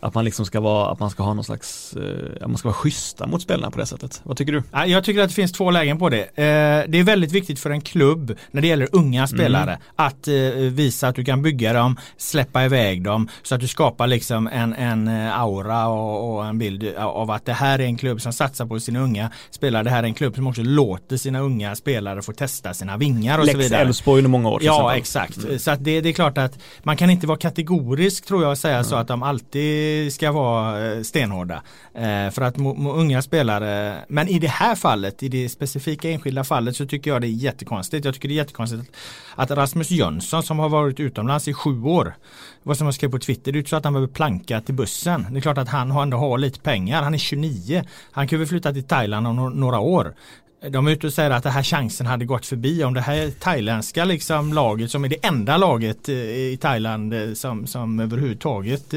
att man liksom ska vara, att man ska ha någon slags, eh, att man ska vara schyssta mot spelarna på det sättet. Vad tycker du? Jag tycker att det finns två lägen på det. Eh, det är väldigt viktigt för en klubb när det gäller unga mm. spelare mm. att eh, visa att du kan bygga dem, släppa iväg dem så att du skapar liksom en, en aura och, och en bild av att det här är en klubb som satsar på sina unga spelare. Det här är en klubb som också låter sina unga spelare få testa sina vingar och Lex så vidare. Elfsborg under många år. Ja exakt. Mm. Så att det, det, är klart att man kan inte vara kategorisk tror jag och säga mm. så att de alltid ska vara eh, stenhårda. Eh, för att unga spelare, men i det här fallet, i det specifika enskilda fallet så tycker jag det är jättekonstigt. Jag tycker det är jättekonstigt att Rasmus Jönsson som har varit utomlands i sju år, vad som jag skrev på Twitter, det är inte så att han behöver planka till bussen. Det är klart att han ändå har lite pengar, han är 29. Han kan väl flytta till Thailand om några år. De är ute och säger att den här chansen hade gått förbi om det här thailändska liksom laget som är det enda laget eh, i Thailand som, som överhuvudtaget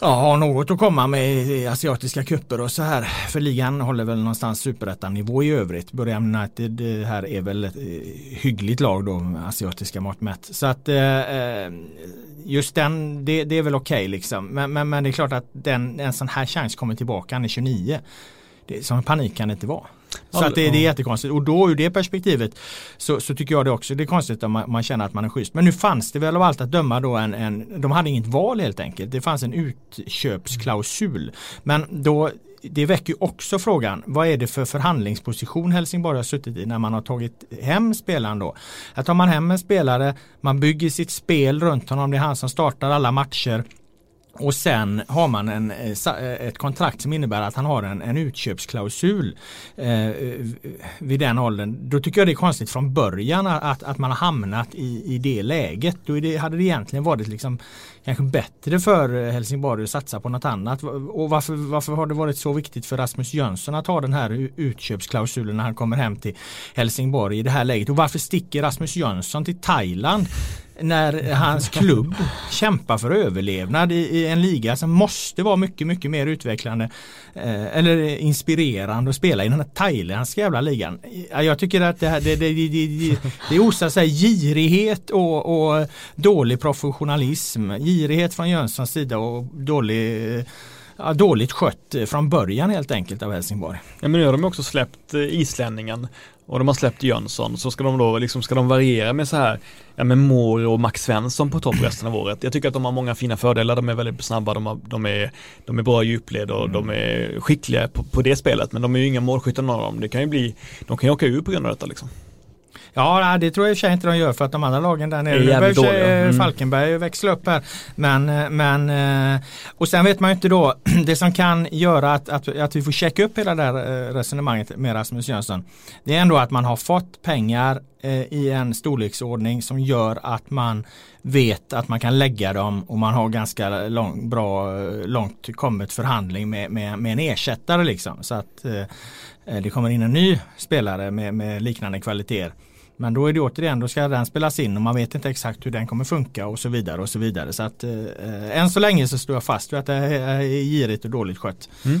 ja, har något att komma med i asiatiska kupper och så här. För ligan håller väl någonstans superettanivå i övrigt. Början United eh, här är väl ett eh, hyggligt lag då med asiatiska mått mätt. Så att eh, eh, just den, det, det är väl okej okay liksom. Men, men, men, det är klart att den, en sån här chans kommer tillbaka, han är 29. Det, som panik kan det inte vara. Så att det, det är jättekonstigt och då ur det perspektivet så, så tycker jag det också det är konstigt om man, man, känner att man är schysst. Men nu fanns det väl av allt att döma då en, en de hade inget val helt enkelt. Det fanns en utköpsklausul. Men då det väcker också frågan, vad är det för förhandlingsposition Helsingborg har suttit i när man har tagit hem spelaren då? Att tar man hem en spelare, man bygger sitt spel runt honom, det är han som startar alla matcher och sen har man en, eh, eh, ett kontrakt som innebär att han har en, en utköpsklausul eh, eh, vid den åldern. Då tycker jag det är konstigt från början att, att man har hamnat i, i det läget. Då det, hade det egentligen varit liksom kanske bättre för Helsingborg att satsa på något annat. Och varför, varför har det varit så viktigt för Rasmus Jönsson att ha den här utköpsklausulen när han kommer hem till Helsingborg i det här läget? Och varför sticker Rasmus Jönsson till Thailand? när hans klubb kämpar för överlevnad i, en liga som måste vara mycket, mycket mer utvecklande eh, eller inspirerande att spela i den här thailändska jävla ligan. Jag tycker att det, här, det, det, det, det osar sig girighet och, och dålig professionalism. Girighet från Jönssons sida och dålig ja, dåligt skött från början helt enkelt av Helsingborg. Ja men nu har de också släppt eh, islänningen och de har släppt Jönsson så ska de då liksom, ska de variera med så här, ja med Mår och Max Svensson på topp resten av året. Jag tycker att de har många fina fördelar, de är väldigt snabba, de, har, de, är, de är bra djupled och mm. de är skickliga på, på det spelet men de är ju inga målskyttar någon av dem. Det kan ju bli, de kan ju åka ur på grund av detta liksom. Ja, det tror jag i och för sig inte de gör för att de andra lagen där nere, nu börjar mm. Falkenberg växla upp här. Men, eh, men, eh, och sen vet man ju inte då, det som kan göra att, att, att vi får checka upp hela det här eh, resonemanget med Rasmus Jönsson. Det är ändå att man har fått pengar i en storleksordning som gör att man vet att man kan lägga dem och man har ganska lång, bra, långt kommet förhandling med, med, med en ersättare liksom. Så att eh, det kommer in en ny spelare med, med liknande kvaliteter. Men då är det återigen, då ska den spelas in och man vet inte exakt hur den kommer funka och så vidare och så vidare. Så att eh, eh än så länge så står jag fast vid att det är girigt och dåligt skött. Mm.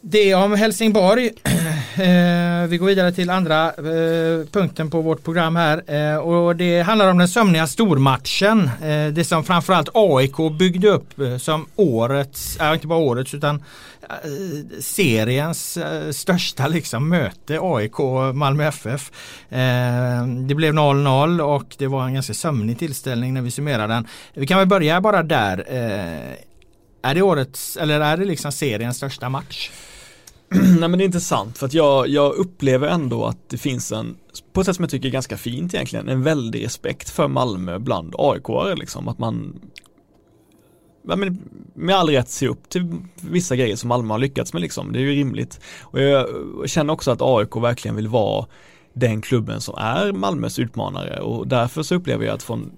Det om Helsingborg. Eh, vi går vidare till andra eh, punkten på vårt program här eh, och det handlar om den sömniga stormatchen. Det som framförallt AIK byggde upp som årets, inte bara årets utan seriens största liksom möte AIK Malmö FF. Det blev 0-0 och det var en ganska sömnig tillställning när vi summerar den. Vi kan väl börja bara där. Är det årets eller är det liksom seriens största match? Nej men det är intressant för att jag, jag upplever ändå att det finns en, på ett sätt som jag tycker är ganska fint egentligen, en väldig respekt för Malmö bland AIK-are liksom. Att man men med all rätt ser upp till vissa grejer som Malmö har lyckats med liksom. Det är ju rimligt. Och jag känner också att AIK verkligen vill vara den klubben som är Malmös utmanare och därför så upplever jag att från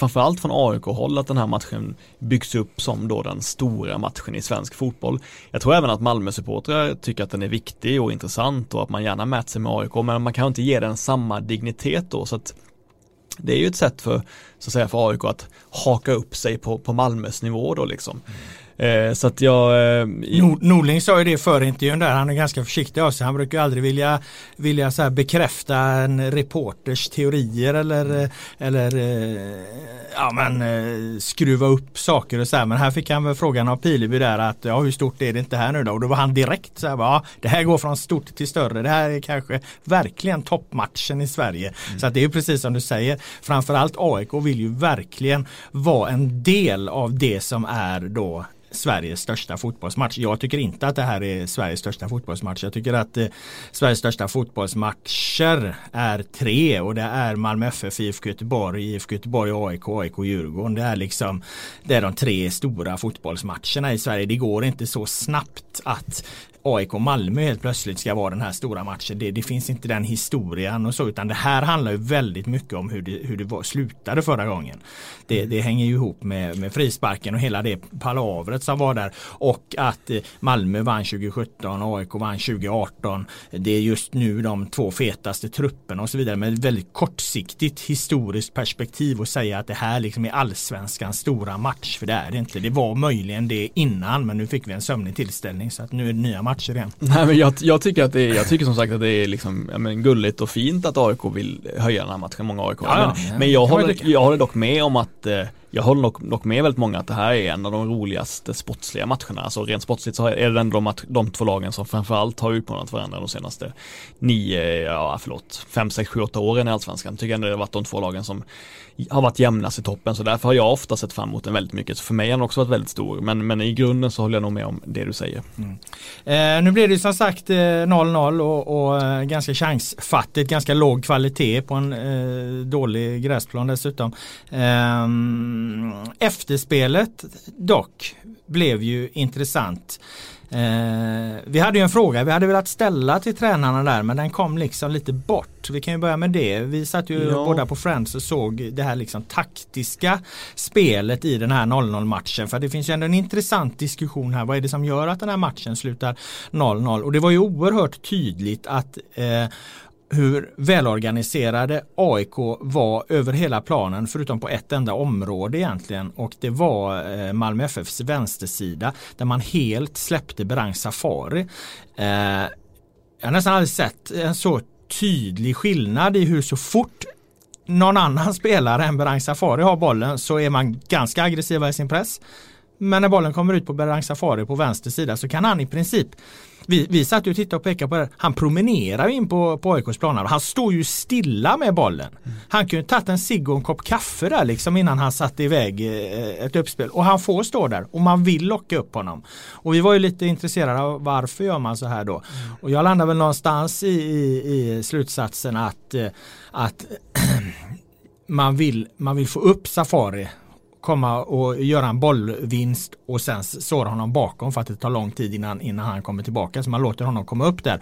framförallt från AIK-håll att den här matchen byggs upp som då den stora matchen i svensk fotboll. Jag tror även att Malmö-supportrar tycker att den är viktig och intressant och att man gärna mäter sig med AIK men man kan inte ge den samma dignitet då så att det är ju ett sätt för, så att säga, för AIK att haka upp sig på, på Malmös nivå då liksom. Mm. Eh, så att jag... Eh, Nord Norling sa ju det före intervjun där, han är ganska försiktig av sig. Han brukar aldrig vilja, vilja så bekräfta en reporters teorier eller, eller eh, ja, men, eh, skruva upp saker och så här. Men här fick han väl frågan av Pileby där att ja, hur stort är det inte här nu då? Och då var han direkt så här, ja, det här går från stort till större. Det här är kanske verkligen toppmatchen i Sverige. Mm. Så att det är precis som du säger, framförallt AIK vill ju verkligen vara en del av det som är då Sveriges största fotbollsmatch. Jag tycker inte att det här är Sveriges största fotbollsmatch. Jag tycker att eh, Sveriges största fotbollsmatcher är tre och det är Malmö FF, IFK Göteborg, IFK Göteborg, AIK, AIK, Djurgården. Det är liksom det är de tre stora fotbollsmatcherna i Sverige. Det går inte så snabbt att AIK Malmö helt plötsligt ska vara den här stora matchen. Det, det, finns inte den historien och så utan det här handlar ju väldigt mycket om hur det, hur det var, slutade förra gången. Det, det hänger ju ihop med, med frisparken och hela det palavret som var där och att eh, Malmö vann 2017 och AIK vann 2018. Det är just nu de två fetaste trupperna och så vidare med ett väldigt kortsiktigt historiskt perspektiv och säga att det här liksom är allsvenskans stora match för det är det inte. Det var möjligen det innan men nu fick vi en sömnig tillställning så att nu är det nya matcher matcher igen. Nej men jag, jag, tycker att det är, jag tycker som sagt att det är liksom, men gulligt och fint att AIK vill höja den här matchen, många AIK. Ja, men, ja, men jag, håller, jag håller dock med om att eh, jag håller nog, dock med väldigt många att det här är en av de roligaste sportsliga matcherna. Alltså rent sportsligt så är det ändå de, de två lagen som framförallt har utmanat varandra de senaste nio, ja förlåt, fem, sex, sju, åtta åren i Allsvenskan. Tycker ändå det har varit de två lagen som har varit jämnast i toppen så därför har jag ofta sett fram emot den väldigt mycket. Så för mig har den också varit väldigt stor men, men i grunden så håller jag nog med om det du säger. Mm. Eh, nu blir det som sagt 0-0 eh, och, och eh, ganska chansfattigt, ganska låg kvalitet på en eh, dålig gräsplan dessutom. Eh, efterspelet dock blev ju intressant. Eh, vi hade ju en fråga vi hade velat ställa till tränarna där men den kom liksom lite bort. Vi kan ju börja med det. Vi satt ju ja. båda på Friends och såg det här liksom taktiska spelet i den här 0-0 matchen. För det finns ju ändå en intressant diskussion här. Vad är det som gör att den här matchen slutar 0-0? Och det var ju oerhört tydligt att eh, hur välorganiserade AIK var över hela planen förutom på ett enda område egentligen och det var eh, Malmö FFs vänstersida där man helt släppte Berang Safari. Eh, jag har nästan aldrig sett en så tydlig skillnad i hur så fort någon annan spelare än Berang Safari har bollen så är man ganska aggressiva i sin press. Men när bollen kommer ut på Berang Safari på vänster sida så kan han i princip vi, vi satt och tittade och pekade på det. Han promenerar in på, på AIKs planer. Han står ju stilla med bollen. Mm. Han kunde tagit en cigg och en kopp kaffe där liksom innan han satte iväg eh, ett uppspel. Och han får stå där och man vill locka upp honom. Och vi var ju lite intresserade av varför gör man så här då. Mm. Och jag landar väl någonstans i, i, i slutsatsen att, eh, att man, vill, man vill få upp Safari komma och göra en bollvinst och sen såra honom bakom för att det tar lång tid innan, innan han kommer tillbaka. Så man låter honom komma upp där.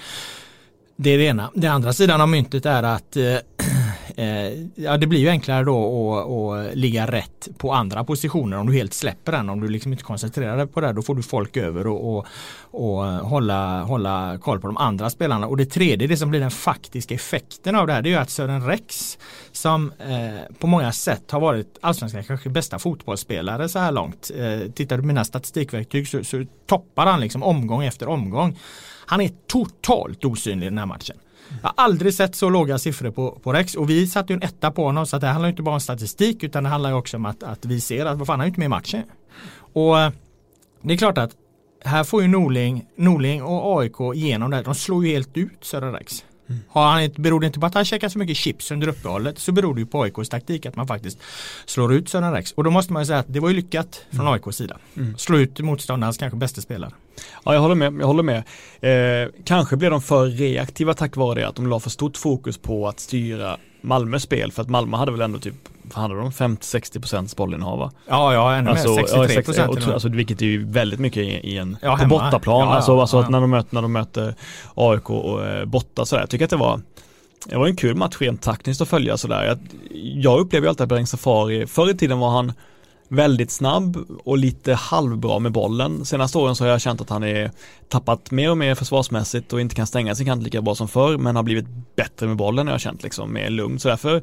Det är det ena. Den andra sidan av myntet är att eh, eh, Eh, ja, det blir ju enklare då att, att ligga rätt på andra positioner om du helt släpper den. Om du liksom inte koncentrerar dig på det då får du folk över och, och, och hålla, hålla koll på de andra spelarna. Och det tredje, det som blir den faktiska effekten av det här, det är ju att Sören Rex som eh, på många sätt har varit allsvenskans kanske bästa fotbollsspelare så här långt. Eh, tittar du på mina statistikverktyg så, så toppar han liksom omgång efter omgång. Han är totalt osynlig i den här matchen. Jag har aldrig sett så låga siffror på, på Rex och vi satte ju en etta på honom så att det handlar inte bara om statistik utan det handlar också om att, att vi ser att vad fan han är inte med i matchen. Och eh, det är klart att här får ju Norling, Norling och AIK igenom det. De slår ju helt ut Södra Rex. Mm. Har han, beror det inte på att han käkar så mycket chips under uppehållet så beror det ju på AIKs taktik att man faktiskt slår ut Södra Rex. Och då måste man ju säga att det var ju lyckat från mm. AIKs sida. Mm. Slå ut motståndarens kanske bästa spelare. Ja, jag håller med. Jag håller med. Eh, kanske blev de för reaktiva tack vare det att de la för stort fokus på att styra Malmös spel för att Malmö hade väl ändå typ vad hade de 50-60 procents bollinnehav Ja, ja, ännu alltså, mer, 63 procent. Ja, alltså, vilket är ju väldigt mycket i, en ja, på bortaplan. Ja, ja, alltså, alltså att när de möter, när de möter AIK och eh, borta sådär. Jag tycker att det var det var en kul match rent taktiskt att följa sådär. Jag, jag upplever ju alltid att Bereng Safari, förr i tiden var han väldigt snabb och lite halvbra med bollen. Senaste åren så har jag känt att han är tappat mer och mer försvarsmässigt och inte kan stänga sin kant lika bra som förr men har blivit bättre med bollen har jag känt liksom mer lugn. Så därför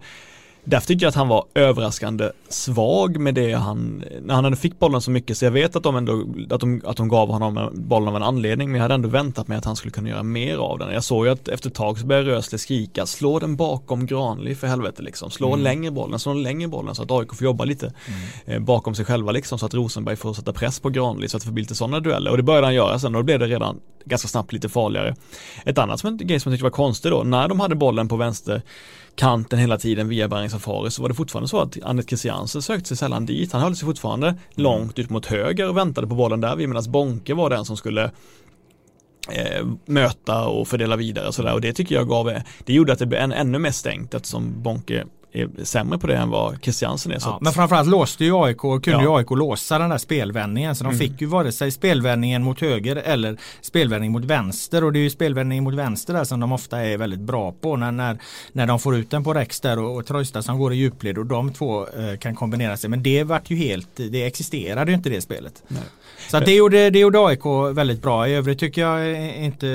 Därför tycker jag att han var överraskande svag med det han, när han ändå fick bollen så mycket så jag vet att de ändå, att de, att de gav honom bollen av en anledning men jag hade ändå väntat mig att han skulle kunna göra mer av den. Jag såg ju att efter ett tag så började Rösle skrika, slå den bakom Granli för helvete liksom, slå mm. längre bollen, slå längre bollen så att AIK får jobba lite mm. eh, bakom sig själva liksom så att Rosenberg får sätta press på Granli så att det får bli lite sådana dueller och det började han göra sen och då blev det redan ganska snabbt lite farligare. Ett annat som, grej som jag tyckte var konstigt då, när de hade bollen på vänster kanten hela tiden via Berring Safari så var det fortfarande så att Anders Christiansen sökte sig sällan dit. Han höll sig fortfarande långt ut mot höger och väntade på bollen där medan Bonke var den som skulle eh, möta och fördela vidare och sådär och det tycker jag gav, det gjorde att det blev ännu mer stängt eftersom Bonke är sämre på det än vad Christiansen är. Ja, men framförallt låste ju AIK och kunde ja. ju AIK låsa den där spelvändningen. Så de mm. fick ju vare sig spelvändningen mot höger eller spelvändning mot vänster. Och det är ju spelvändning mot vänster där som de ofta är väldigt bra på. När, när, när de får ut den på Rex där och, och Trojstad som går i djupled och de två eh, kan kombinera sig. Men det vart ju helt, det existerade ju inte det spelet. Nej. Så det, gjorde, det gjorde AIK väldigt bra. I övrigt tycker jag inte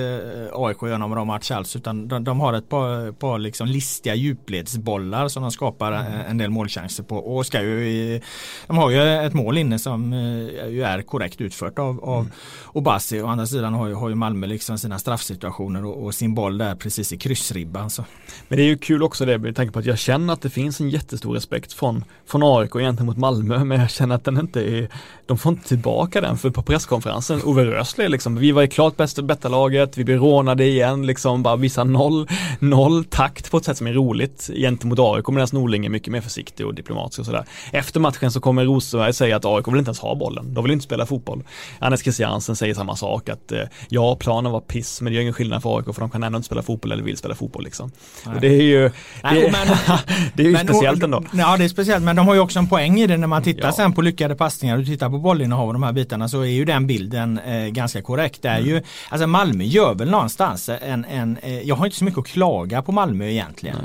eh, AIK gör någon bra match alls. Utan de, de har ett par, par liksom listiga djupledsbollar som de skapar en del målchanser på. Och ska ju, de har ju ett mål inne som eh, ju är korrekt utfört av, av mm. Obasi. Å andra sidan har ju, har ju Malmö liksom sina straffsituationer och, och, sin boll där precis i kryssribban. Så. Men det är ju kul också det med tanke på att jag känner att det finns en jättestor respekt från, från AIK gentemot Malmö. Men jag känner att den inte är, de får inte tillbaka den för på presskonferensen, Ove Rösler liksom, vi var i klart bästa, bästa laget, vi blev rånade igen, liksom bara visa noll, noll takt på ett sätt som är roligt gentemot AIK medan Norling är mycket mer försiktig och diplomatisk och sådär. Efter matchen så kommer Rosenberg säga att AIK vill inte ens ha bollen, de vill inte spela fotboll. Anders Christiansen säger samma sak, att eh, ja, planen var piss, men det gör ingen skillnad för AIK för de kan ändå inte spela fotboll eller vill spela fotboll liksom. Och det är ju, det, Nej, men, det är ju men, speciellt ändå. Ja, det är speciellt, men de har ju också en poäng i det när man tittar ja. sen på lyckade passningar och tittar på bollinnehav och de här bitarna så är ju den bilden eh, ganska korrekt. Det är mm. ju, alltså Malmö gör väl någonstans en, en eh, jag har inte så mycket att klaga på Malmö egentligen.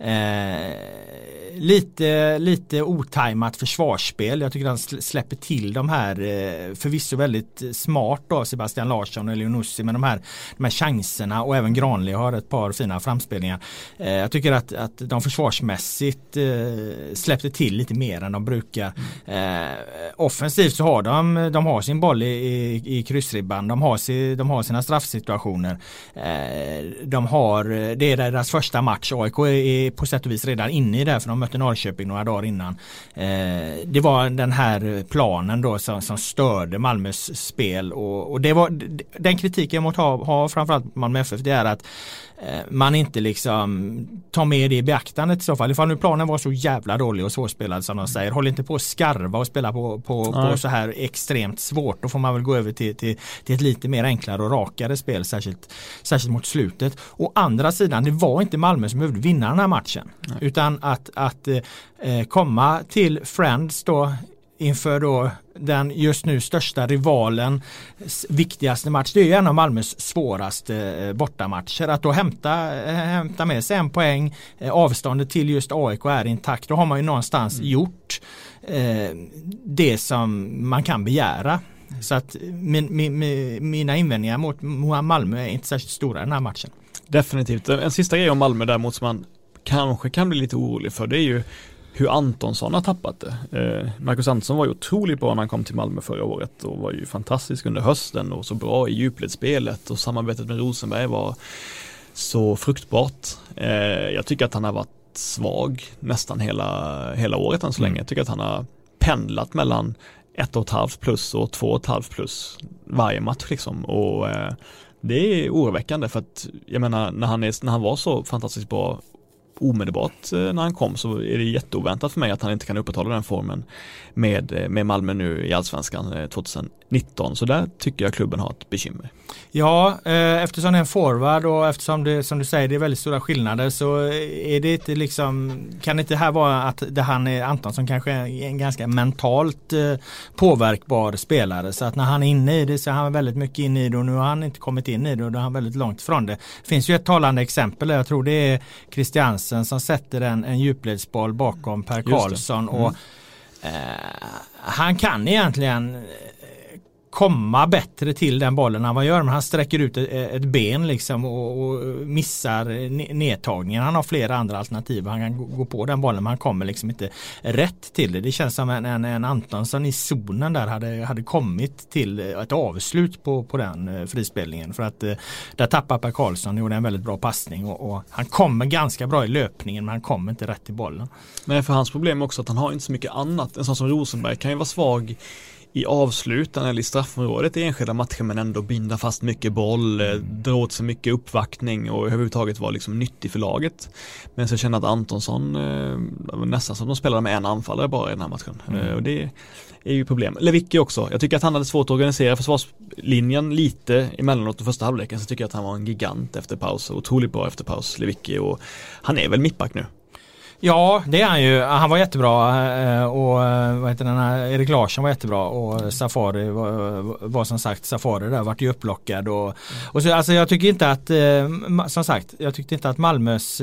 Eh, lite, lite otajmat försvarsspel. Jag tycker han släpper till de här eh, förvisso väldigt smart då Sebastian Larsson och Leonussi med de här, de här chanserna och även Granli har ett par fina framspelningar. Eh, jag tycker att, att de försvarsmässigt eh, släppte till lite mer än de brukar. Eh, offensivt så har de, de har sin boll i, i, i kryssribban. De har, si, de har sina straffsituationer. Eh, de har, det är deras första match. AIK är på sätt och vis redan inne i det här för de mötte Norrköping några dagar innan. Eh, det var den här planen då som, som störde Malmös spel och, och det var den kritiken mot ha, ha framförallt Malmö FF det är att man inte liksom tar med det i beaktandet i så fall. Ifall nu planen var så jävla dålig och svårspelad som de säger. Håll inte på att skarva och spela på, på, på så här extremt svårt. Då får man väl gå över till, till, till ett lite mer enklare och rakare spel. Särskilt, särskilt mot slutet. Å andra sidan, det var inte Malmö som behövde vinna den här matchen. Nej. Utan att, att eh, komma till Friends då inför då den just nu största rivalen viktigaste match. Det är ju en av Malmös svåraste eh, bortamatcher. Att då hämta, eh, hämta med sig en poäng, eh, avståndet till just AIK är intakt. Då har man ju någonstans mm. gjort eh, det som man kan begära. Så att min, min, mina invändningar mot Malmö är inte särskilt stora i den här matchen. Definitivt. En sista grej om Malmö däremot som man kanske kan bli lite orolig för det är ju hur Antonsson har tappat det. Eh, Marcus Antonsson var ju otroligt bra när han kom till Malmö förra året och var ju fantastisk under hösten och så bra i djupledsspelet och samarbetet med Rosenberg var så fruktbart. Eh, jag tycker att han har varit svag nästan hela, hela året än så länge. Mm. Jag tycker att han har pendlat mellan ett och ett halvt plus och två och ett halvt plus varje match liksom. Och eh, det är oroväckande för att jag menar när han, är, när han var så fantastiskt bra omedelbart eh, när han kom så är det jätteoväntat för mig att han inte kan upprätthålla den formen med, eh, med Malmö nu i allsvenskan eh, 2019. Så där tycker jag klubben har ett bekymmer. Ja, eh, eftersom det är en forward och eftersom det som du säger det är väldigt stora skillnader så är det inte liksom kan det inte här vara att det han är Antonsson kanske är en ganska mentalt eh, påverkbar spelare så att när han är inne i det så är han väldigt mycket inne i det och nu har han inte kommit in i det och då är han väldigt långt från det. Det finns ju ett talande exempel, jag tror det är Christiansen som sätter en, en djupledsboll bakom Per Karlsson och mm. eh, han kan egentligen komma bättre till den bollen än vad han gör. Men han sträcker ut ett, ben liksom och, och, missar nedtagningen. Han har flera andra alternativ. Han kan gå på den bollen men han kommer liksom inte rätt till det. Det känns som en, en, en Antonsson i zonen där hade, hade kommit till ett avslut på, på den eh, frispelningen. För att eh, där tappar Per Karlsson gjorde en väldigt bra passning och, och, han kommer ganska bra i löpningen men han kommer inte rätt till bollen. Men för hans problem är också att han har inte så mycket annat. En sån som Rosenberg kan ju vara svag i avsluten eller i straffområdet i enskilda matcher men ändå binda fast mycket boll, eh, dra åt sig mycket uppvaktning och överhuvudtaget vara liksom nyttig för laget. Men så känner att Antonsson eh, nästan som de spelade med en anfallare bara i den här matchen. Mm. Eh, och det är ju problem. Lewicki också. Jag tycker att han hade svårt att organisera försvarslinjen lite emellanåt i första halvleken så tycker jag att han var en gigant efter paus. Otroligt bra efter paus, Lewicki och han är väl mittback nu. Ja, det är han ju. Han var jättebra eh, och eh, vad heter den här, Erik Larsson var jättebra och Safari var, var som sagt Safari där vart ju upplockad och, och så, alltså jag tycker inte att eh, som sagt jag tyckte inte att Malmös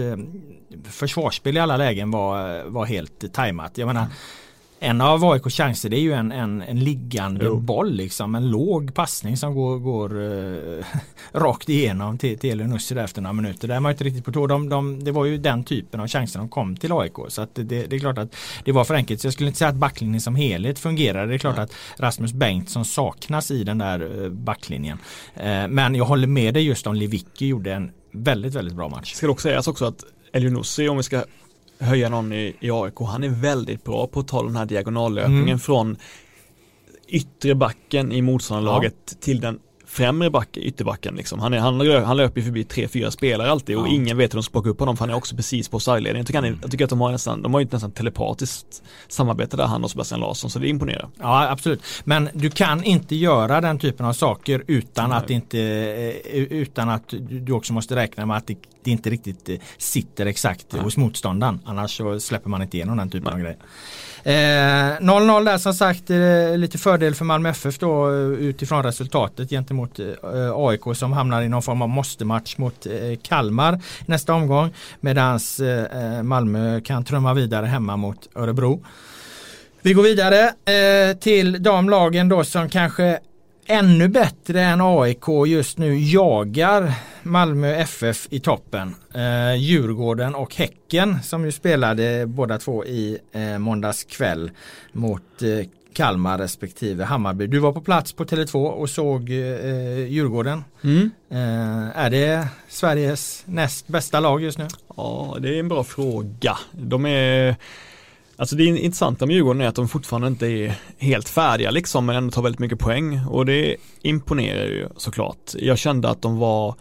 försvarsspel i alla lägen var, var helt tajmat. Jag menar en av AIKs chanser det är ju en, en, en liggande jo. boll liksom. En låg passning som går, går uh, rakt igenom till, till Elinussi efter några minuter. Där är man inte riktigt på tå. De, de, det var ju den typen av chanser de kom till AIK. Så att det, det, är klart att det var för enkelt. Så jag skulle inte säga att backlinjen som helhet fungerar. Det är klart Nej. att Rasmus Bengtsson saknas i den där uh, backlinjen. Uh, men jag håller med dig just om Lewicki gjorde en väldigt, väldigt bra match. Ska också sägas också att Elionussi, om vi ska höja någon i, i AIK. Han är väldigt bra på att ta den här diagonallöpningen mm. från yttre backen i motståndarlaget ja. till den främre back, ytterbacken liksom. Han, är, han, han löper förbi tre, fyra spelare alltid och ja. ingen vet hur de ska plocka upp honom för han är också precis på sideledningen. Jag tycker, jag tycker att de har nästan, de har ju nästan telepatiskt samarbete där han och Sebastian Larsson så det imponerar. Ja absolut. Men du kan inte göra den typen av saker utan Nej. att inte eh, utan att du också måste räkna med att det, det inte riktigt eh, sitter exakt Nej. hos motståndaren. Annars så släpper man inte igenom den typen Nej. av grejer. Eh, 0-0 där som sagt eh, lite fördel för Malmö FF då eh, utifrån resultatet gentemot eh, AIK som hamnar i någon form av måste-match mot Kalmar nästa omgång. Medan Malmö kan trumma vidare hemma mot Örebro. Vi går vidare till de lagen då som kanske ännu bättre än AIK just nu jagar Malmö FF i toppen. Eh, Djurgården och Häcken som ju spelade båda två i eh, måndags kväll mot eh, Kalmar respektive Hammarby. Du var på plats på Tele2 och såg eh, Djurgården. Mm. Eh, är det Sveriges näst bästa lag just nu? Ja, det är en bra fråga. De är Alltså det intressanta med Djurgården är att de fortfarande inte är helt färdiga liksom men ändå tar väldigt mycket poäng och det imponerar ju såklart. Jag kände att de var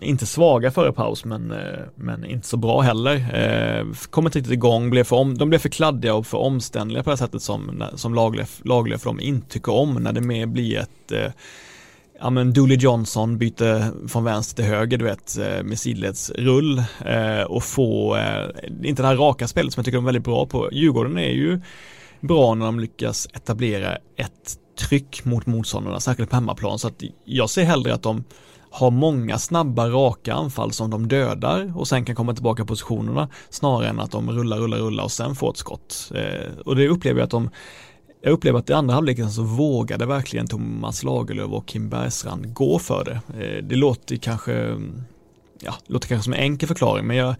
inte svaga före paus men, eh, men inte så bra heller. Eh, kom inte riktigt igång, blev för om, de blev för kladdiga och för omständliga på det sättet som, som laglöf, laglöf för dem inte tycker om när det mer blir ett eh, ja men Dooley Johnson byter från vänster till höger, du vet, eh, med sidledsrull eh, och få, eh, inte det här raka spelet som jag tycker de är väldigt bra på. Djurgården är ju bra när de lyckas etablera ett tryck mot motståndarna, särskilt på hemmaplan. Så att jag ser hellre att de har många snabba raka anfall som de dödar och sen kan komma tillbaka positionerna snarare än att de rullar, rullar, rullar och sen får ett skott. Och det upplever jag att de jag upplever att i andra halvleken så vågade verkligen Thomas Lagerlöf och Kim Bergstrand gå för det. Eh, det låter kanske, ja, låter kanske som en enkel förklaring men jag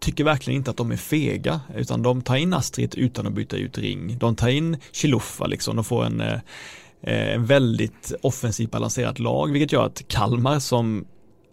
tycker verkligen inte att de är fega utan de tar in Astrid utan att byta ut ring. De tar in Chiluffa liksom, de får en eh, en väldigt offensivt balanserat lag, vilket gör att Kalmar som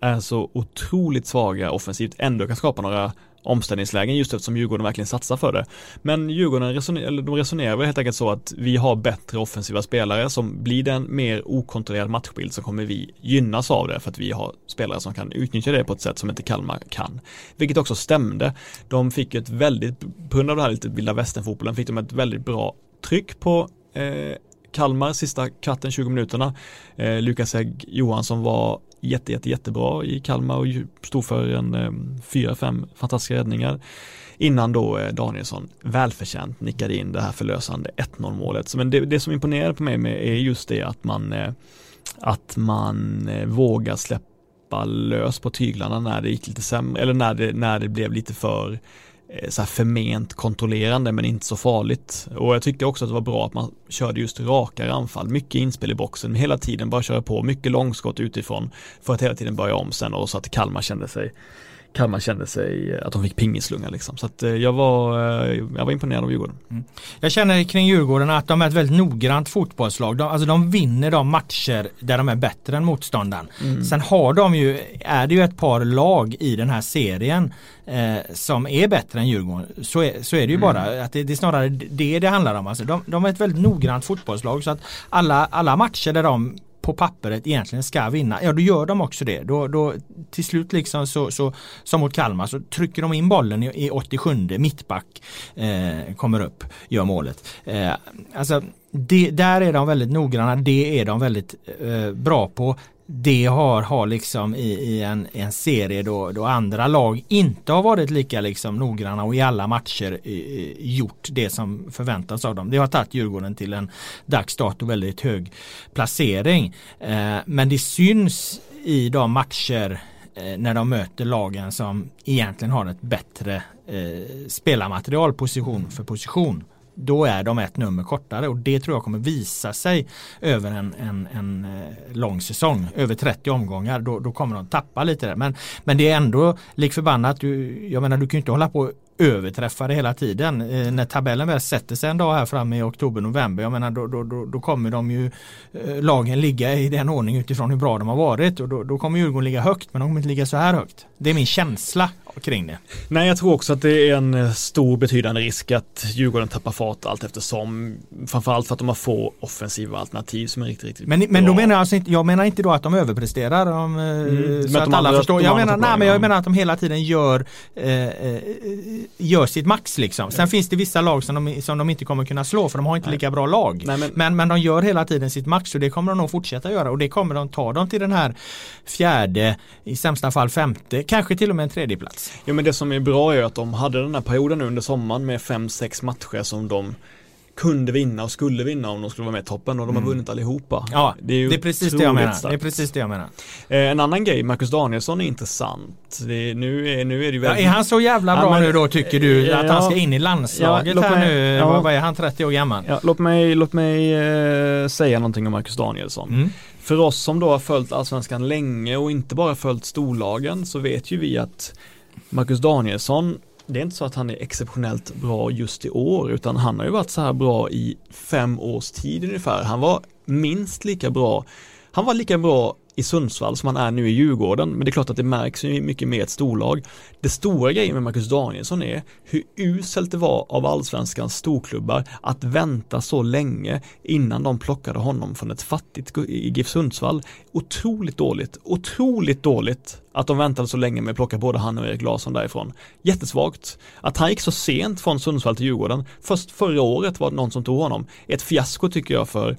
är så otroligt svaga offensivt ändå kan skapa några omställningslägen just eftersom Djurgården verkligen satsar för det. Men Djurgården resonerar, eller de resonerar väl helt enkelt så att vi har bättre offensiva spelare som blir det en mer okontrollerad matchbild så kommer vi gynnas av det för att vi har spelare som kan utnyttja det på ett sätt som inte Kalmar kan. Vilket också stämde. De fick ett väldigt, på grund av det här lite vilda västern-fotbollen fick de ett väldigt bra tryck på eh, Kalmar sista kvarten, 20 minuterna. Eh, Lukas Hägg Johansson var jätte, jätte, jättebra i Kalmar och stod för en eh, fyra, fem fantastiska räddningar. Innan då eh, Danielsson välförtjänt nickade in det här förlösande 1-0 målet. Men det, det som imponerade på mig med är just det att man, eh, att man vågar släppa lös på tyglarna när det gick lite sämre, eller när det, när det blev lite för Eh, så här förment kontrollerande men inte så farligt. Och jag tyckte också att det var bra att man körde just rakare anfall, mycket inspel i boxen, hela tiden bara köra på, mycket långskott utifrån för att hela tiden börja om sen och så att Kalmar kände sig Kalmar kände sig att de fick pingislunga liksom. Så att eh, jag var, eh, jag var imponerad av Djurgården. Mm. Jag känner kring Djurgården att de är ett väldigt noggrant fotbollslag. De, alltså de vinner de matcher där de är bättre än motståndaren. Mm. Sen har de ju, är det ju ett par lag i den här serien eh, som är bättre än Djurgården. Så är, så är det ju mm. bara. Att det, det, är snarare det det handlar om. Alltså de, de är ett väldigt noggrant fotbollslag så att alla, alla matcher där de på pappret egentligen ska vinna, ja då gör de också det. Då, då, till slut liksom så, så som mot Kalmar så trycker de in bollen i, i 87 mittback eh, kommer upp, gör målet. Eh, alltså det, där är de väldigt noggranna, det är de väldigt eh, bra på det har, har liksom i, i en, en serie då, då andra lag inte har varit lika liksom noggranna och i alla matcher i, gjort det som förväntas av dem. Det har tagit Djurgården till en dags dato väldigt hög placering. Eh, men det syns i de matcher eh, när de möter lagen som egentligen har ett bättre eh, spelarmaterial position för position då är de ett nummer kortare och det tror jag kommer visa sig över en, en, en eh, lång säsong, över 30 omgångar. Då, då kommer de tappa lite där. Men, men det är ändå lik förbannat, du, jag menar du kan ju inte hålla på överträffa det hela tiden. Eh, när tabellen väl sätter sig en dag här framme i oktober, november, jag menar då, då, då, då kommer de ju eh, lagen ligga i den ordning utifrån hur bra de har varit och då, då kommer Djurgården ligga högt men de kommer inte ligga så här högt. Det är min känsla kring det. Nej, jag tror också att det är en eh, stor betydande risk att Djurgården tappar fart allt eftersom. Framförallt för att de har få offensiva alternativ som är riktigt, riktigt Men, men då menar jag alltså inte, jag menar inte då att de överpresterar. Om, mm, så att alla förstår. Jag menar, nej, men jag menar att de hela tiden gör eh, gör sitt max liksom. Sen ja. finns det vissa lag som de, som de inte kommer kunna slå för de har inte Nej. lika bra lag. Nej, men... men, men de gör hela tiden sitt max och det kommer de nog fortsätta göra och det kommer de ta dem till den här fjärde, i sämsta fall femte, kanske till och med en tredje plats. Ja men det som är bra är att de hade den här perioden under sommaren med fem, sex matcher som de kunde vinna och skulle vinna om de skulle vara med i toppen och de har mm. vunnit allihopa. Ja, det är, det är precis det jag menar. Det är precis det jag menar. Eh, en annan grej, Marcus Danielsson är intressant. Det är, nu, är, nu är det väldigt... Ja, är han så jävla bra ja, men, nu då tycker du? Ja, att han ska in i landslaget ja, här nu? Ja. Vad är han, 30 år gammal? Ja, låt mig, låt mig eh, säga någonting om Marcus Danielsson. Mm. För oss som då har följt Allsvenskan länge och inte bara följt storlagen så vet ju vi att Marcus Danielsson det är inte så att han är exceptionellt bra just i år utan han har ju varit så här bra i fem års tid ungefär. Han var minst lika bra. Han var lika bra i Sundsvall som han är nu i Djurgården. Men det är klart att det märks mycket mer ett storlag. Det stora grejen med Marcus Danielsson är hur uselt det var av allsvenskans storklubbar att vänta så länge innan de plockade honom från ett fattigt GIF Sundsvall. Otroligt dåligt, otroligt dåligt att de väntade så länge med att plocka både han och Erik Larsson därifrån. Jättesvagt. Att han gick så sent från Sundsvall till Djurgården, först förra året var det någon som tog honom. Ett fiasko tycker jag för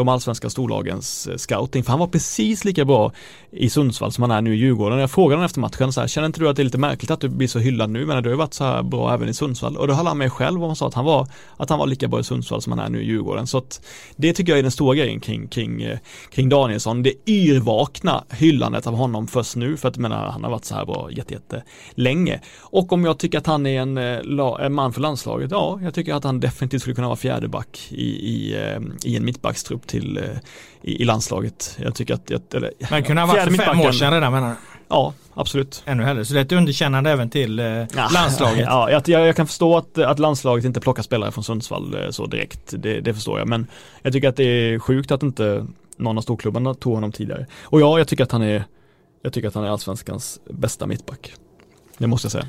de allsvenska storlagens eh, scouting. För han var precis lika bra i Sundsvall som han är nu i Djurgården. Jag frågade honom efter matchen så här, känner inte du att det är lite märkligt att du blir så hyllad nu? Men du har ju varit så här bra även i Sundsvall. Och då höll han med själv och han sa att han var, att han var lika bra i Sundsvall som han är nu i Djurgården. Så att det tycker jag är den stora grejen kring, kring, eh, kring Danielsson. Det yrvakna hyllandet av honom först nu. För att menar, han har varit så här bra jätte, jätte länge. Och om jag tycker att han är en, eh, en man för landslaget, ja, jag tycker att han definitivt skulle kunna vara fjärdeback i, i, i en mittbackstrupp till i, i landslaget. Jag tycker att, jag, eller, Men kunde ha varit för fem år sedan redan menar du? Ja, absolut. Ännu hellre, så det är ett underkännande även till eh, ja, landslaget. Ja, jag, jag, kan förstå att, att landslaget inte plockar spelare från Sundsvall eh, så direkt. Det, det, förstår jag, men jag tycker att det är sjukt att inte någon av storklubbarna tog honom tidigare. Och ja, jag tycker att han är jag tycker att han är allsvenskans bästa mittback. Det måste jag säga.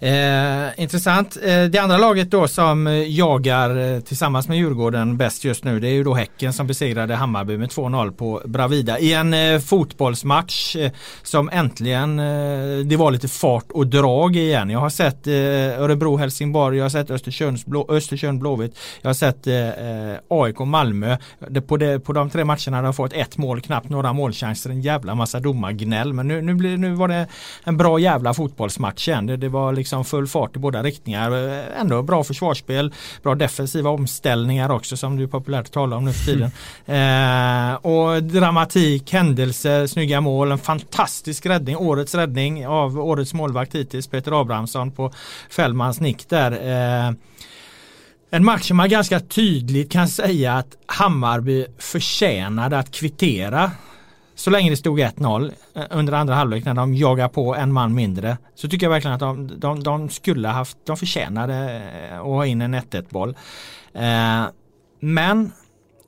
Eh, intressant. Eh, det andra laget då som jagar eh, tillsammans med Djurgården bäst just nu det är ju då Häcken som besegrade Hammarby med 2-0 på Bravida i en eh, fotbollsmatch eh, som äntligen eh, det var lite fart och drag igen. Jag har sett eh, Örebro-Helsingborg, jag har sett Östersund, Östersund Blåvitt, jag har sett eh, eh, AIK Malmö. På, det, på de tre matcherna har de fått ett mål, knappt några målchanser, en jävla massa domargnäll. Men nu, nu, blir, nu var det en bra jävla fotbollsmatch igen. Det, det var liksom liksom full fart i båda riktningar. Ändå bra försvarsspel, bra defensiva omställningar också som du populärt talar om nu för tiden. Mm. Eh, och dramatik, händelser, snygga mål, en fantastisk räddning, årets räddning av årets målvakt hittills, Peter Abrahamsson på Fällmans nick där. Eh, en match som man ganska tydligt kan säga att Hammarby förtjänade att kvittera så länge det stod 1-0 eh, under andra halvlek när de jagar på en man mindre så tycker jag verkligen att de, de, de skulle haft, de förtjänade eh, att ha in en 1-1 boll. Eh, men,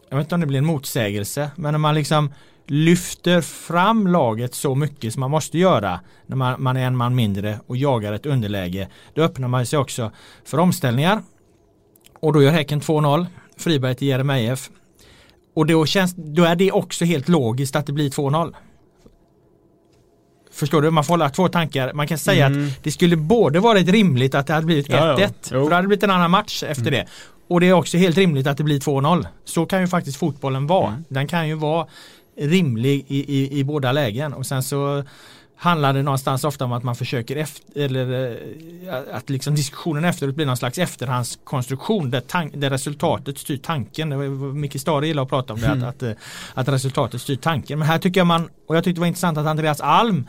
jag vet inte om det blir en motsägelse, men om man liksom lyfter fram laget så mycket som man måste göra när man, man är en man mindre och jagar ett underläge, då öppnar man sig också för omställningar. Och då gör Häcken 2-0, Friberg till Jeremejeff och då, känns, då är det också helt logiskt att det blir 2-0. Förstår du? Man får hålla två tankar. Man kan säga mm. att det skulle både varit rimligt att det hade blivit 1-1. Ja, ja. För det hade blivit en annan match efter mm. det. Och det är också helt rimligt att det blir 2-0. Så kan ju faktiskt fotbollen vara. Mm. Den kan ju vara rimlig i, i, i båda lägen. Och sen så handlar det någonstans ofta om att man försöker efter, eller eh, att liksom diskussionen efteråt blir någon slags efterhandskonstruktion där, tank, där resultatet styr tanken. Det var Micke Stare gillar att prata om det, mm. att, att, eh, att resultatet styr tanken. Men här tycker jag man, och jag tyckte det var intressant att Andreas Alm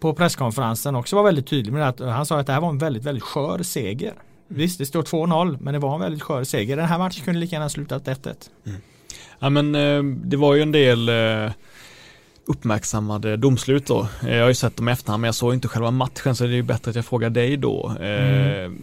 på presskonferensen också var väldigt tydlig med det. Han sa att det här var en väldigt, väldigt skör seger. Mm. Visst, det står 2-0, men det var en väldigt skör seger. Den här matchen kunde lika gärna slutat 1-1. Mm. Ja men eh, det var ju en del uppmärksammade domslut då. Eh, jag har ju sett dem i efterhand men jag såg inte själva matchen så det är ju bättre att jag frågar dig då. Eh, mm.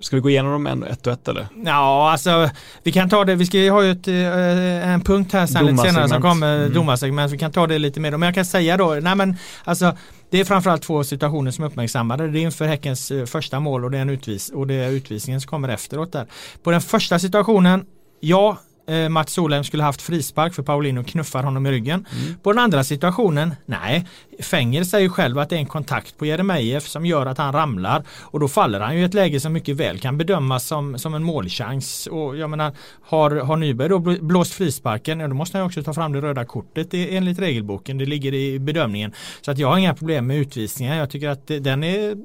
Ska vi gå igenom dem en, ett och ett eller? Ja, alltså vi kan ta det. Vi ska ha ju ett, eh, en punkt här sen lite senare som kommer, mm. domarsegment. Vi kan ta det lite mer. Men jag kan säga då, nej men alltså det är framförallt två situationer som är uppmärksammade. Det är inför Häckens första mål och det är, en utvis och det är utvisningen som kommer efteråt där. På den första situationen, ja, eh, Mats Solheim skulle haft frispark för Paulino knuffar honom i ryggen. Mm. På den andra situationen, nej, Fänger säger själv att det är en kontakt på Jeremejeff som gör att han ramlar och då faller han ju i ett läge som mycket väl kan bedömas som, som en målchans. Och jag menar, har, har Nyberg då blåst frisparken, ja, då måste han också ta fram det röda kortet enligt regelboken. Det ligger i bedömningen. Så att jag har inga problem med utvisningen. Jag tycker att den är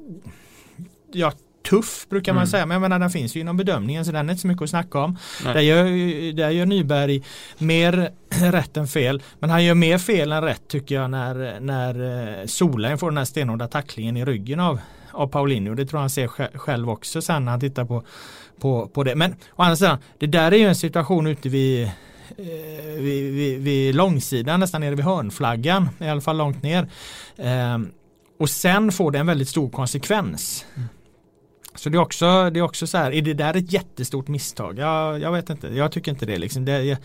jag tuff brukar man mm. säga. Men jag menar den finns ju inom bedömningen så den är inte så mycket att snacka om. Där gör, där gör Nyberg mer rätt än fel. Men han gör mer fel än rätt tycker jag när, när eh, Solheim får den här stenhårda tacklingen i ryggen av, av Paulinho. Det tror jag han ser själv också sen när han tittar på, på, på det. Men å andra sidan, det där är ju en situation ute vid eh, vid, vid, vid långsidan, nästan nere vid hörnflaggan, i alla fall långt ner. Eh, och sen får det en väldigt stor konsekvens. Mm. Så det är också, det är också så här, är det där ett jättestort misstag? Jag, jag vet inte, jag tycker inte det liksom. Det, jag,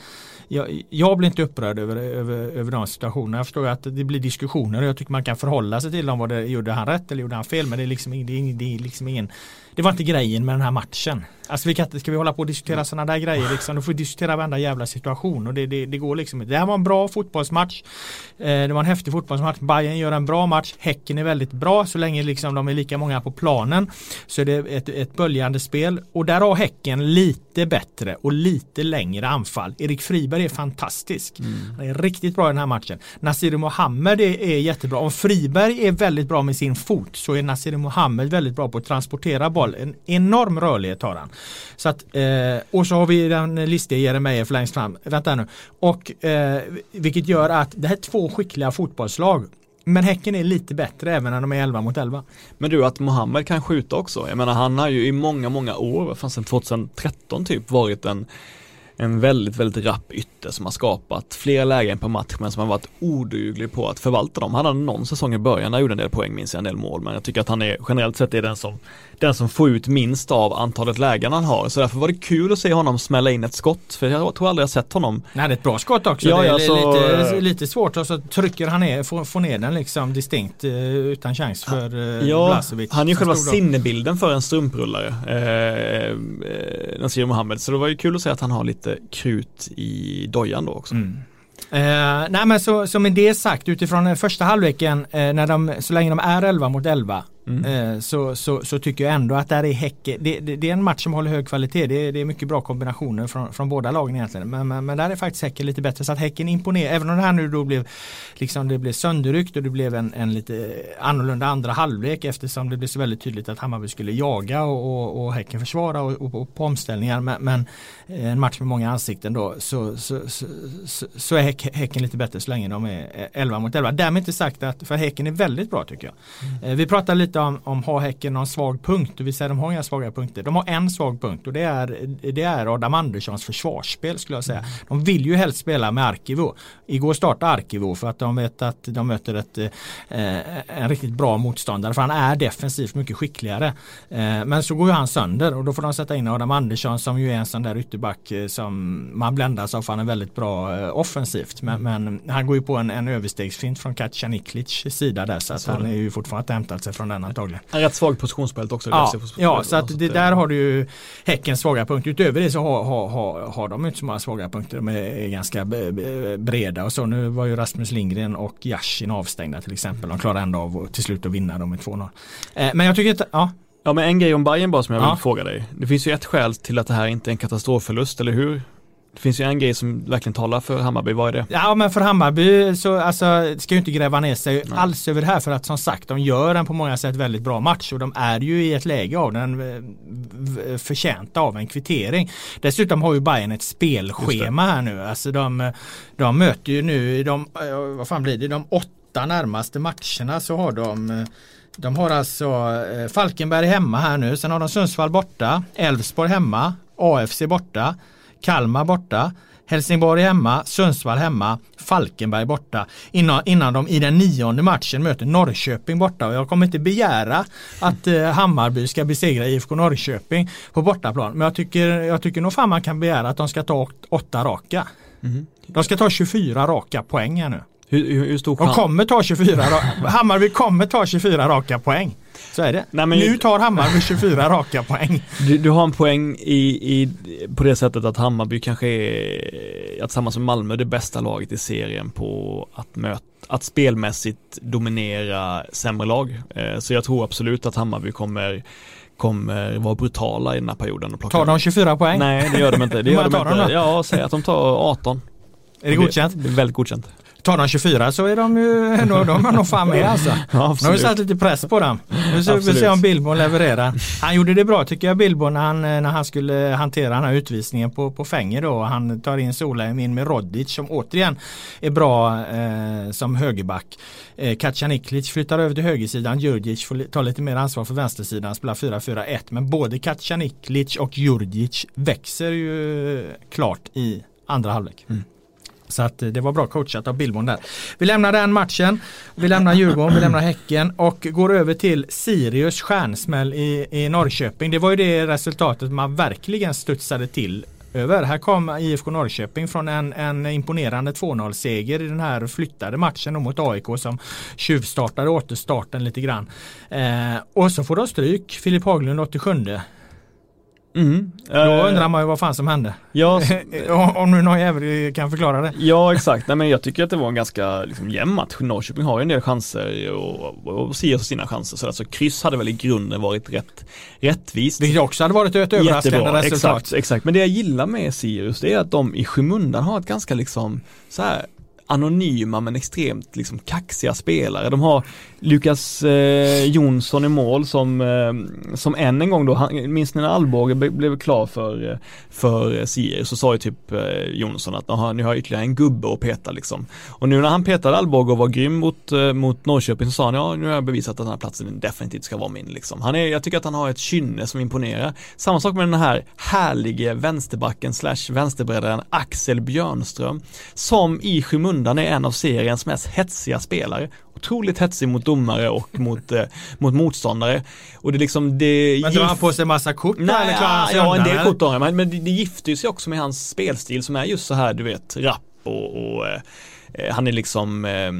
jag, jag, blir inte upprörd över, över, över de situationerna. Jag förstår att det blir diskussioner och jag tycker man kan förhålla sig till dem. Vad det, gjorde han rätt eller gjorde han fel? Men det är liksom, det är, det är liksom ingen det var inte grejen med den här matchen. Alltså vi kan inte, ska vi hålla på och diskutera sådana där grejer liksom, då får vi diskutera varenda jävla situation och det, det, det går liksom inte. Det här var en bra fotbollsmatch. Eh, det var en häftig fotbollsmatch. Bayern gör en bra match. Häcken är väldigt bra så länge liksom de är lika många på planen. Så är det ett, ett böljande spel och där har Häcken lite bättre och lite längre anfall. Erik Friberg är fantastisk. Mm. Han är riktigt bra i den här matchen. Nasir Mohammed är, är jättebra. Om Friberg är väldigt bra med sin fot så är Nasir Mohammed väldigt bra på att transportera boll. En enorm rörlighet har han. Så att, eh, och så har vi den listiga Jeremejeff längst fram. Vänta nu. Och, eh, vilket gör att det här är två skickliga fotbollslag. Men Häcken är lite bättre även när de är 11 mot 11. Men du att Mohammed kan skjuta också. Jag menar han har ju i många, många år, fan sedan 2013 typ, varit en en väldigt, väldigt rapp ytter som har skapat fler lägen per match men som har varit oduglig på att förvalta dem. Han hade någon säsong i början, där gjorde en del poäng, minns jag, en del mål, men jag tycker att han är generellt sett är den som den som får ut minst av antalet lägen han har. Så därför var det kul att se honom smälla in ett skott. För jag tror aldrig jag sett honom. Det är ett bra skott också. Ja, det är alltså, lite, lite svårt och så trycker han ner, får, får ner den liksom distinkt eh, utan chans för uh, ja, Blasevic. Han är ju själva sinnebilden för en strumprullare. Eh, eh, Nasir Mohammed. Så det var ju kul att se att han har lite krut i dojan då också. Mm. Eh, nej men så, så med det sagt utifrån första halvleken eh, när de, så länge de är 11 mot 11 Mm. Eh, så, så, så, tycker jag ändå att där är Häcke, det, det, det, är en match som håller hög kvalitet. Det är, det är mycket bra kombinationer från, från båda lagen egentligen. Men, men, men, där är faktiskt Häcken lite bättre. Så att Häcken imponerar, även om det här nu då blev liksom det blev sönderryckt och det blev en, en lite annorlunda andra halvlek eftersom det blev så väldigt tydligt att Hammarby skulle jaga och, och, och Häcken försvara och, och, och på omställningar. Men, men, eh, en match med många ansikten då så, så, så, är häck, Häcken lite bättre så länge de är 11 mot 11. Därmed inte sagt att, för Häcken är väldigt bra tycker jag. Mm. Eh, vi pratar lite om, om har Häcken någon svag punkt. Det vill säga de har inga svaga punkter. De har en svag punkt och det är, det är Adam Anderssons försvarsspel skulle jag säga. De vill ju helst spela med Arkivo. Igår startade Arkivo för att de vet att de möter ett, eh, en riktigt bra motståndare. För han är defensivt mycket skickligare. Eh, men så går ju han sönder och då får de sätta in Adam Andersson som ju är en sån där ytterback eh, som man bländas av för han är väldigt bra eh, offensivt. Men, men, han går ju på en, en överstegsfint från Katja Niklic sida där så att han är ju fortfarande hämtat sig från den antagligen. En rätt svag positionsspelet också. Ja, ja så att det, där har du ju Häckens svaga punkt. Utöver det så har, har, har, de inte så många svaga punkter. De är ganska breda och så. Nu var ju Rasmus Lindgren och Yashin avstängda till exempel. De klarar ändå av till slut att vinna dem med 2-0. Eh, men jag tycker inte, ja. Ja men en grej om Bayern bara som jag vill ja. fråga dig. Det finns ju ett skäl till att det här inte är en katastrofförlust, eller hur? Det finns ju en grej som verkligen talar för Hammarby, vad är det? Ja men för Hammarby så alltså, ska ju inte gräva ner sig Nej. alls över det här för att som sagt de gör en på många sätt väldigt bra match och de är ju i ett läge av den eh, förtjänta av en kvittering. Dessutom har ju Bayern ett spelschema här nu. Alltså de, de möter ju nu, de, eh, vad fan blir det, de åtta närmaste matcherna så har de eh, de har alltså Falkenberg hemma här nu, sen har de Sundsvall borta, Elfsborg hemma, AFC borta, Kalmar borta, Helsingborg hemma, Sundsvall hemma, Falkenberg borta innan, innan de i den nionde matchen möter Norrköping borta och jag kommer inte begära att eh, Hammarby ska besegra IFK Norrköping på bortaplan men jag tycker, jag tycker nog fan man kan begära att de ska ta åtta raka. Mm. De ska ta 24 raka poäng här nu. Hur, hur stor De kommer ta 24, Hammarby kommer ta 24 raka poäng. Så är det. Nej, men, nu tar Hammarby 24 raka poäng. Du, du, har en poäng i, i, på det sättet att Hammarby kanske är, tillsammans med Malmö, det bästa laget i serien på att möta att spelmässigt dominera sämre lag. Eh, så jag tror absolut att Hammarby kommer kommer vara brutala i den här perioden. Och plocka tar de 24 poäng? Nej det gör de inte. Det gör de inte. Ja, säg att de tar 18. Är det godkänt? Det är väldigt godkänt. Tar de 24 så är de ju, då, de är nog fan med alltså. Ja, nu har vi satt lite press på dem. Nu ska vi se om Billborn levererar. Han gjorde det bra tycker jag Billborn när han, när han skulle hantera den här utvisningen på, på Fänger då. Han tar in Solheim in med Rodic som återigen är bra eh, som högerback. Eh, Kacaniklic flyttar över till högersidan. Djurdjic får ta lite mer ansvar för vänstersidan. Spelar 4-4-1. Men både Kacaniklic och Djurdjic växer ju klart i andra halvlek. Mm. Så att eh, det var bra coachat av Billborn där. Vi lämnar den matchen. Vi lämnar Djurgården, vi lämnar Häcken och går över till Sirius stjärnsmäll i, i Norrköping. Det var ju det resultatet man verkligen studsade till över. Här kom IFK Norrköping från en, en imponerande 2-0 seger i den här flyttade matchen mot AIK som tjuvstartade återstarten lite grann. Eh, och så får de stryk, Filip Haglund 87. Mm. Då undrar man ju vad fan som hände. Ja, Om nu någon jävel kan förklara det. ja exakt, Nej, men jag tycker att det var en ganska liksom, jämn match. Norrköping har ju en del chanser och, och Sirius sina chanser. Så alltså kryss hade väl i grunden varit rätt rättvist. Vilket också hade varit ett överraskande Jättebra, resultat. exakt, exakt. Men det jag gillar med Sirius det är att de i skymundan har ett ganska liksom så här anonyma men extremt liksom kaxiga spelare. De har Lukas eh, Jonsson i mål som, eh, som än en gång då, han, minns ni när Alborg blev klar för, eh, för eh, Sirius så sa ju typ eh, Jonsson att nu har jag ytterligare en gubbe att peta liksom. Och nu när han petade Alborg och var grym mot, eh, mot Norrköping så sa han ja nu har jag bevisat att den här platsen definitivt ska vara min liksom. Han är, jag tycker att han har ett kynne som imponerar. Samma sak med den här härlige vänsterbacken slash vänsterbreddaren Axel Björnström som i skymundan är en av seriens mest hetsiga spelare. Otroligt hetsig mot domare och mot, eh, mot motståndare. Och det liksom det Men drar han på sig massa kort Nej, eller klarar han sig ja, en undan, del eller? kort har han, men, men det, det gifter sig också med hans spelstil som är just så här, du vet, rapp och, och eh, han är liksom eh,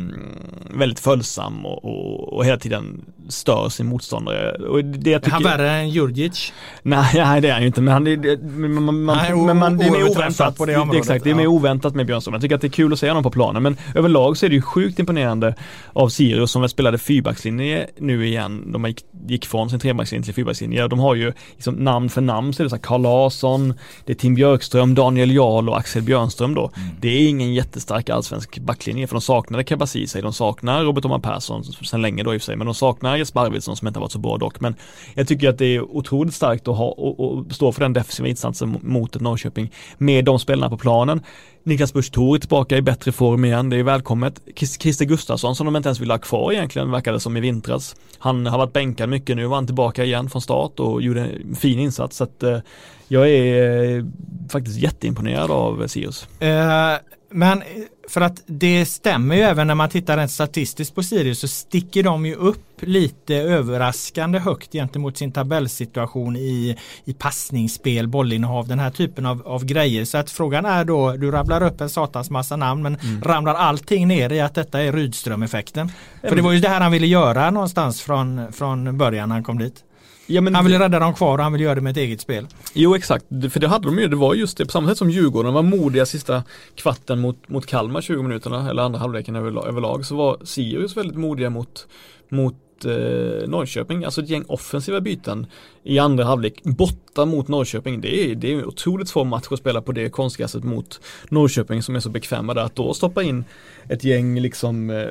väldigt följsam och, och, och hela tiden stör sin motståndare. Och det jag Är han tycker, värre än Djurdjic? nej, nej, det är han ju inte, men han är, det, man, man, Nej, men man, det är mer oväntat. på det det området, exakt, det är mer ja. oväntat med Björnström. Jag tycker att det är kul att se honom på planen, men överlag så är det ju sjukt imponerande av Sirius som väl spelade fyrbackslinje nu igen. De gick, gick från sin trebackslinje till fyrbackslinje. De har ju liksom namn för namn så är det så här Carl Larsson, det är Tim Björkström, Daniel Jarl och Axel Björnström då. Mm. Det är ingen jättestark allsvensk backlinjen för de saknade Kabasi de saknar Robert Oman Persson sen länge då i och för sig, men de saknar Jesper Arvidsson som inte har varit så bra dock. Men jag tycker att det är otroligt starkt att ha och, och stå för den defensiva insatsen mot ett Norrköping med de spelarna på planen. Niklas Busch Thor är tillbaka i bättre form igen, det är välkommet. Christer Gustafsson som de inte ens vill ha kvar egentligen verkade som i vintras. Han har varit bänkad mycket nu, var han tillbaka igen från start och gjorde en fin insats. Så att, eh, jag är eh, faktiskt jätteimponerad av Sirius. Eh, men för att det stämmer ju även när man tittar rent statistiskt på Sirius så sticker de ju upp lite överraskande högt gentemot sin tabellsituation i, i passningsspel, bollinnehav, den här typen av, av grejer. Så att frågan är då, du rabblar upp en satans massa namn men ramlar allting ner i att detta är Rydström-effekten? För det var ju det här han ville göra någonstans från, från början när han kom dit. Ja, men Han ville rädda dem kvar och han ville göra det med ett eget spel. Jo exakt, för det hade de ju, det var just det på samma sätt som Djurgården var modiga sista kvarten mot, mot Kalmar 20 minuterna eller andra halvleken överlag, överlag så var Sirius väldigt modiga mot, mot eh, Norrköping, alltså ett gäng offensiva byten i andra halvlek borta mot Norrköping. Det är, det är en otroligt svår match att spela på det konstiga sättet mot Norrköping som är så bekväma där. Att då stoppa in ett gäng liksom eh,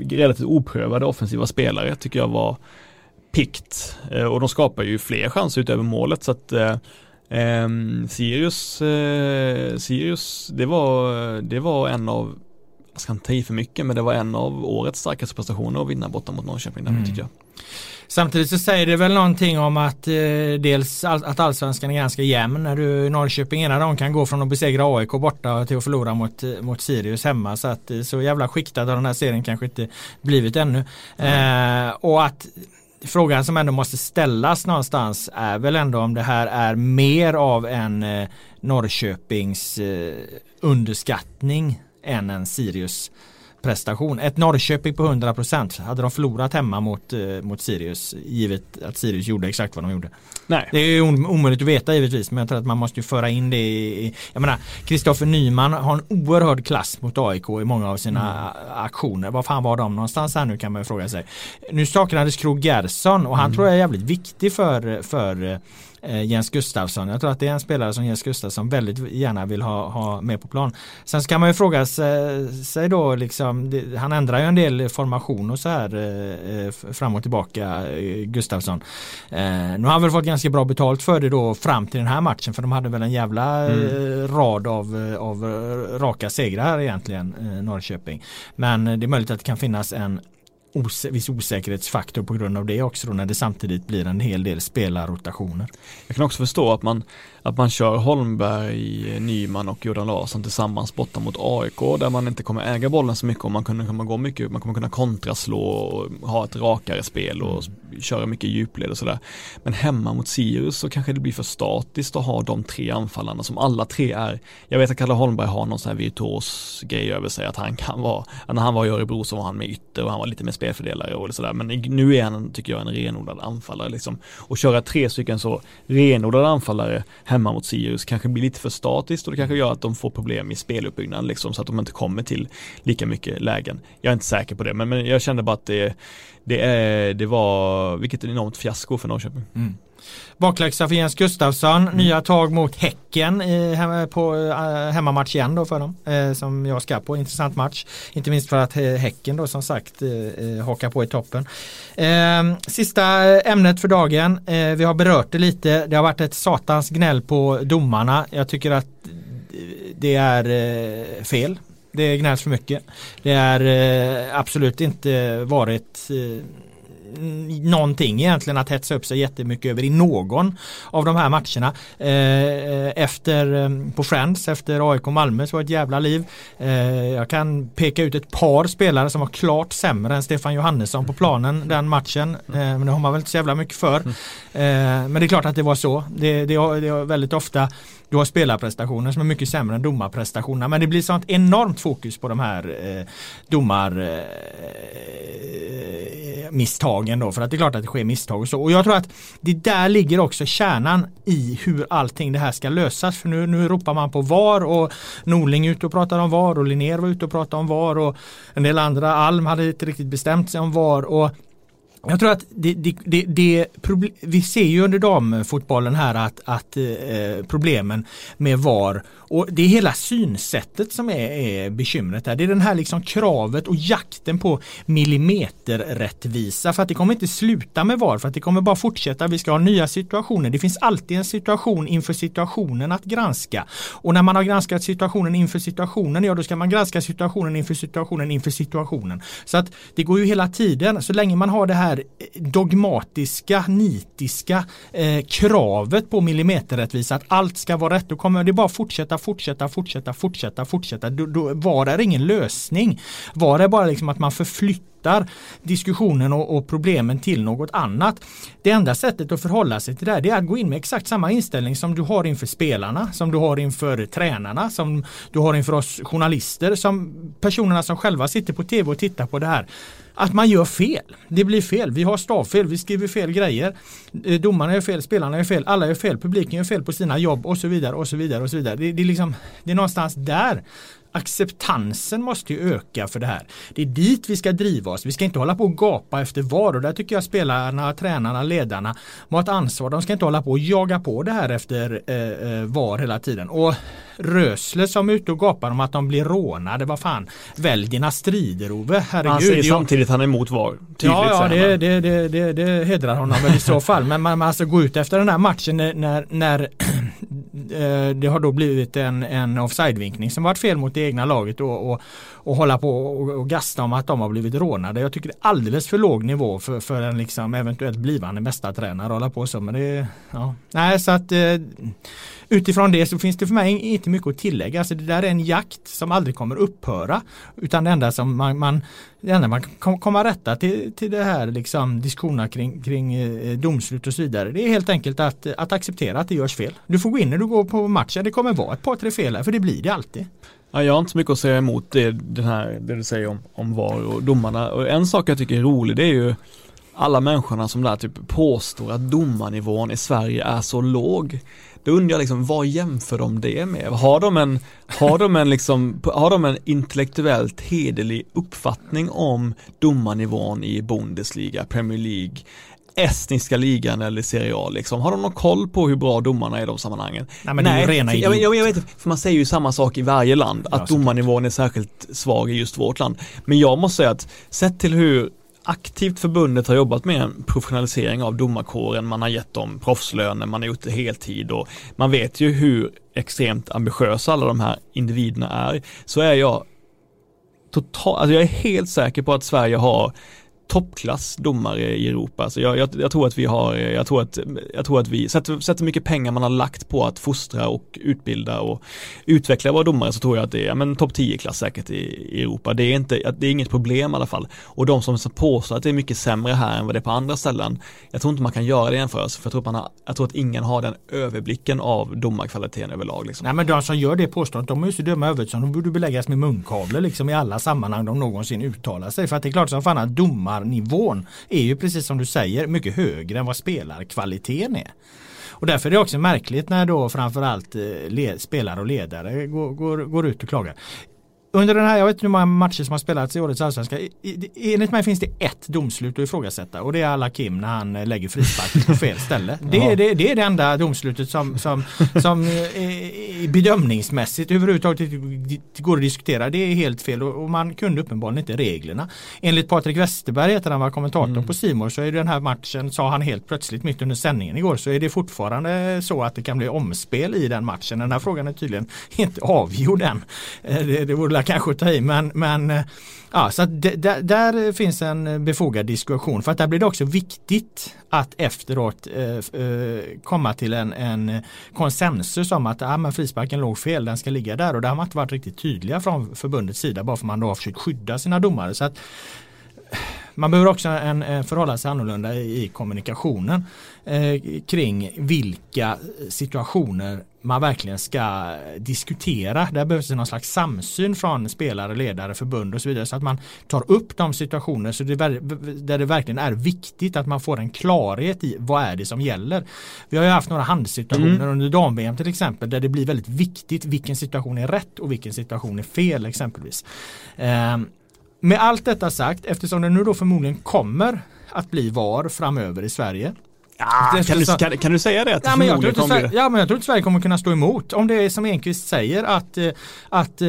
relativt oprövade offensiva spelare tycker jag var pikt eh, och de skapar ju fler chanser utöver målet så att eh, ehm, Sirius, eh, Sirius det var, det var en av jag ska inte ta i för mycket men det var en av årets starkaste prestationer att vinna borta mot Norrköping Mm. tycker jag. Samtidigt så säger det väl någonting om att eh, dels all, att allsvenskan är ganska jämn när du Norrköping ena dagen kan gå från att besegra AIK borta till att förlora mot, eh, mot Sirius hemma så att eh, så jävla skiktad har den här serien kanske inte blivit ännu. Eh, och att frågan som ändå måste ställas någonstans är väl ändå om det här är mer av en eh, Norrköpings eh, underskattning än en Sirius prestation. Ett Norrköping på 100% hade de förlorat hemma mot, eh, mot Sirius givet att Sirius gjorde exakt vad de gjorde. Nej, Det är ju om- omöjligt att veta givetvis men jag tror att man måste ju föra in det i, jag menar Kristoffer Nyman har en oerhörd klass mot AIK i många av sina a- aktioner. Var fan var de någonstans här nu kan man ju fråga sig. Nu saknades Krog Gerson och han tror jag är jävligt viktig för, för Jens Gustafsson. Jag tror att det är en spelare som Jens Gustafsson väldigt gärna vill ha, ha med på plan. Sen så kan man ju fråga sig, då liksom, det, han ändrar ju en del formation och så här eh, eh, fram och tillbaka eh, Gustafsson. Eh, nu har han väl fått ganska bra betalt för det då fram till den här matchen för de hade väl en jävla eh, rad av, eh, av eh, raka segrar egentligen eh, Norrköping. Men eh, det är möjligt att det kan finnas en os viss osäkerhetsfaktor på grund av det också då när det samtidigt blir en hel del spelarrotationer. Jag kan också förstå att man, att man kör Holmberg, Nyman och Jordan Larsson tillsammans borta mot AIK där man inte kommer äga bollen så mycket och man kommer, gå mycket, man kommer kunna kontraslå och ha ett rakare spel och köra mycket djupled och sådär. Men hemma mot Sirius så kanske det blir för statiskt att ha de tre anfallarna som alla tre är. Jag vet att Kalle Holmberg har någon sån här virtuos grej över sig att han kan vara, när han var i Örebro så var han med ytter och han var lite mer spelfördelare och sådär. Men nu är han, tycker jag, en renodlad anfallare liksom. Och köra tre stycken så renodlade anfallare hemma mot Sirius kanske blir lite för statiskt och det kanske gör att de får problem i speluppbyggnaden liksom så att de inte kommer till lika mycket lägen. Jag är inte säker på det, men, men jag kände bara att det, det, är, det var, vilket enormt fiasko för Norrköping. Mm. Bakläxa för Jens Gustafsson, mm. nya tag mot Häcken i, på äh, hemmamatch igen då för dem. Äh, som jag ska på, intressant match. Inte minst för att äh, Häcken då som sagt äh, hakar på i toppen. sista ämnet för dagen, vi har berört det lite. Det har varit ett satans gnäll på domarna. Jag tycker att det är fel. Det gnälls för mycket. Det är absolut inte varit någonting egentligen att hetsa upp sig jättemycket över i någon av de här matcherna. Eh, efter eh, på Friends efter AIK Malmö så var det ett jävla liv. Eh, jag kan peka ut ett par spelare som var klart sämre än Stefan Johannesson på planen den matchen. men det har man väl inte så jävla mycket för. men det är klart att det var så. Det, det, det var väldigt ofta du har spelarprestationer som är mycket sämre än domarprestationerna. Men det blir sånt enormt fokus på de här eh, domarmisstagen eh, då. För att det är klart att det sker misstag och så. Och jag tror att det där ligger också kärnan i hur allting det här ska lösas. För nu, nu ropar man på VAR och Norling är ute och pratar om VAR och Linnér var ute och pratade om VAR och en del andra, Alm hade inte riktigt bestämt sig om VAR. Och jag tror att det, det, det, det vi ser ju under damfotbollen här att, att eh, problemen med VAR och det är hela synsättet som är, är bekymret här. Det är den här liksom kravet och jakten på millimeterrättvisa för att det kommer inte sluta med VAR för att det kommer bara fortsätta. Vi ska ha nya situationer. Det finns alltid en situation inför situationen att granska och när man har granskat situationen inför situationen, ja då ska man granska situationen inför situationen inför situationen. Så att det går ju hela tiden så länge man har det här dogmatiska, nitiska eh, kravet på millimeterrättvisa att allt ska vara rätt. Då kommer det bara fortsätta, fortsätta, fortsätta, fortsätta, fortsätta. Då, då, var är ingen lösning. Var är bara liksom att man förflyttar diskussionen och, och, problemen till något annat. Det enda sättet att förhålla sig till det här det är att gå in med exakt samma inställning som du har inför spelarna, som du har inför tränarna, som du har inför oss journalister, som personerna som själva sitter på tv och tittar på det här att man gör fel. Det blir fel. Vi har stavfel, vi skriver fel grejer. Eh, domarna gör fel, spelarna gör fel, alla gör fel, publiken gör fel på sina jobb och så vidare och så vidare och så vidare. Det, det, är, liksom, det är någonstans där acceptansen måste ju öka för det här. Det är dit vi ska driva oss. Vi ska inte hålla på och gapa efter VAR och där tycker jag spelarna, tränarna, ledarna har ett ansvar. De ska inte hålla på och jaga på det här efter eh, eh VAR hela tiden. Och Rösle som är ute och gapar om att de blir rånade. Vad fan, välj dina strider Ove. Herregud. Han säger samtidigt han är emot VAR. Tydligt, ja, ja det, det, det, det, hedrar honom väl i så fall. Men man, man alltså gå ut efter den här matchen när, när Eh, det har då blivit en, en offside-vinkning som varit fel mot det egna laget och, och, och hålla på och, och gasta om att de har blivit rånade. Jag tycker det är alldeles för låg nivå för, för en liksom eventuellt blivande mästartränare att hålla på så. Men det, ja. Nej, så att eh, utifrån det så finns det för mig inte mycket att tillägga. Alltså det där är en jakt som aldrig kommer upphöra. Utan det enda som man, man det enda man kan komma rätta till, till det här liksom diskussionerna kring, kring eh, domslut och så vidare. Det är helt enkelt att, att acceptera att det görs fel. Du får gå in när du går på matchen. Det kommer vara ett par tre fel här, för det blir det alltid. Ja, jag har inte så mycket att säga emot det, den här, det du säger om, om VAR och domarna. Och en sak jag tycker är rolig det är ju alla människorna som där typ påstår att domarnivån i Sverige är så låg. Då undrar jag liksom, vad jämför de det med? Har de en, har de en, liksom, har de en intellektuellt hederlig uppfattning om domarnivån i Bundesliga, Premier League, estniska ligan eller Serie A liksom? Har de någon koll på hur bra domarna är i de sammanhangen? Nej, men Nej, det är rena jag, jag, jag vet inte, för man säger ju samma sak i varje land, att ja, domarnivån är särskilt svag i just vårt land. Men jag måste säga att sett till hur aktivt förbundet har jobbat med en professionalisering av domarkåren. Man har gett dem proffslöner, man har gjort det heltid och man vet ju hur extremt ambitiösa alla de här individerna är. Så är jag total, alltså jag är helt säker på att Sverige har toppklass domare i Europa. Så jag, jag, jag, tror att vi har, jag tror att, jag tror att vi sätter, hur mycket pengar man har lagt på att fostra och utbilda och utveckla våra domare så tror jag att det är men topp 10-klass säkert i, i, Europa. Det är, inte, det är inget problem i alla fall. Och de som påstår att det är mycket sämre här än vad det är på andra ställen, jag tror inte man kan göra det jämförelse för jag tror, att man har, jag tror att ingen har den överblicken av domarkvaliteten överlag. Liksom. Nej men de som gör det påståendet, de är ju så dumma övrigt som de borde beläggas med munkavle liksom i alla sammanhang de någonsin uttalar sig. För att det är klart som fan att nivån är ju precis som du säger mycket högre än vad spelarkvaliteten är. Och därför är det också märkligt när då framförallt eh, spelare och ledare går, går, går ut och klagar under den här, jag vet inte hur många matcher som har spelats i årets allsvenska. Enligt mig finns det ett domslut att ifrågasätta och det är alla Kim när han lägger frispark på fel ställe. Det är det, det, är det enda domslutet som, som, som eh, bedömningsmässigt överhuvudtaget går att diskutera. Det är helt fel och man kunde uppenbarligen inte reglerna. Enligt Patrik Westerberg, heter han var kommentator mm. på Simor så är den här matchen, sa han helt plötsligt mitt under sändningen igår, så är det fortfarande så att det kan bli omspel i den matchen. Den här frågan är tydligen inte avgjord än. Eh, det, det vore kanske att ta i men, men eh, ja, så att där, där finns en befogad diskussion för att där blir det också viktigt att efteråt eh, eh, komma till en, en konsensus om att ah, men frisparken låg fel, den ska ligga där och det har man inte varit riktigt tydliga från förbundets sida bara för man då har försökt skydda sina domare. Så att, man behöver också en, en förhålla sig annorlunda i, kommunikationen eh, kring vilka situationer man verkligen ska diskutera. Där behövs det någon slags samsyn från spelare, ledare, förbund och så vidare så att man tar upp de situationer så det, där det verkligen är viktigt att man får en klarhet i vad är det som gäller. Vi har ju haft några handsituationer mm. under dam till exempel där det blir väldigt viktigt vilken situation är rätt och vilken situation är fel exempelvis. Eh, med allt detta sagt, eftersom det nu då förmodligen kommer att bli VAR framöver i Sverige Ja, kan, du, kan, kan, du säga det? ja, men jag tror inte Sverige, ja, men jag tror inte Sverige kommer kunna stå emot. Om det är som Enqvist säger att, eh, att eh,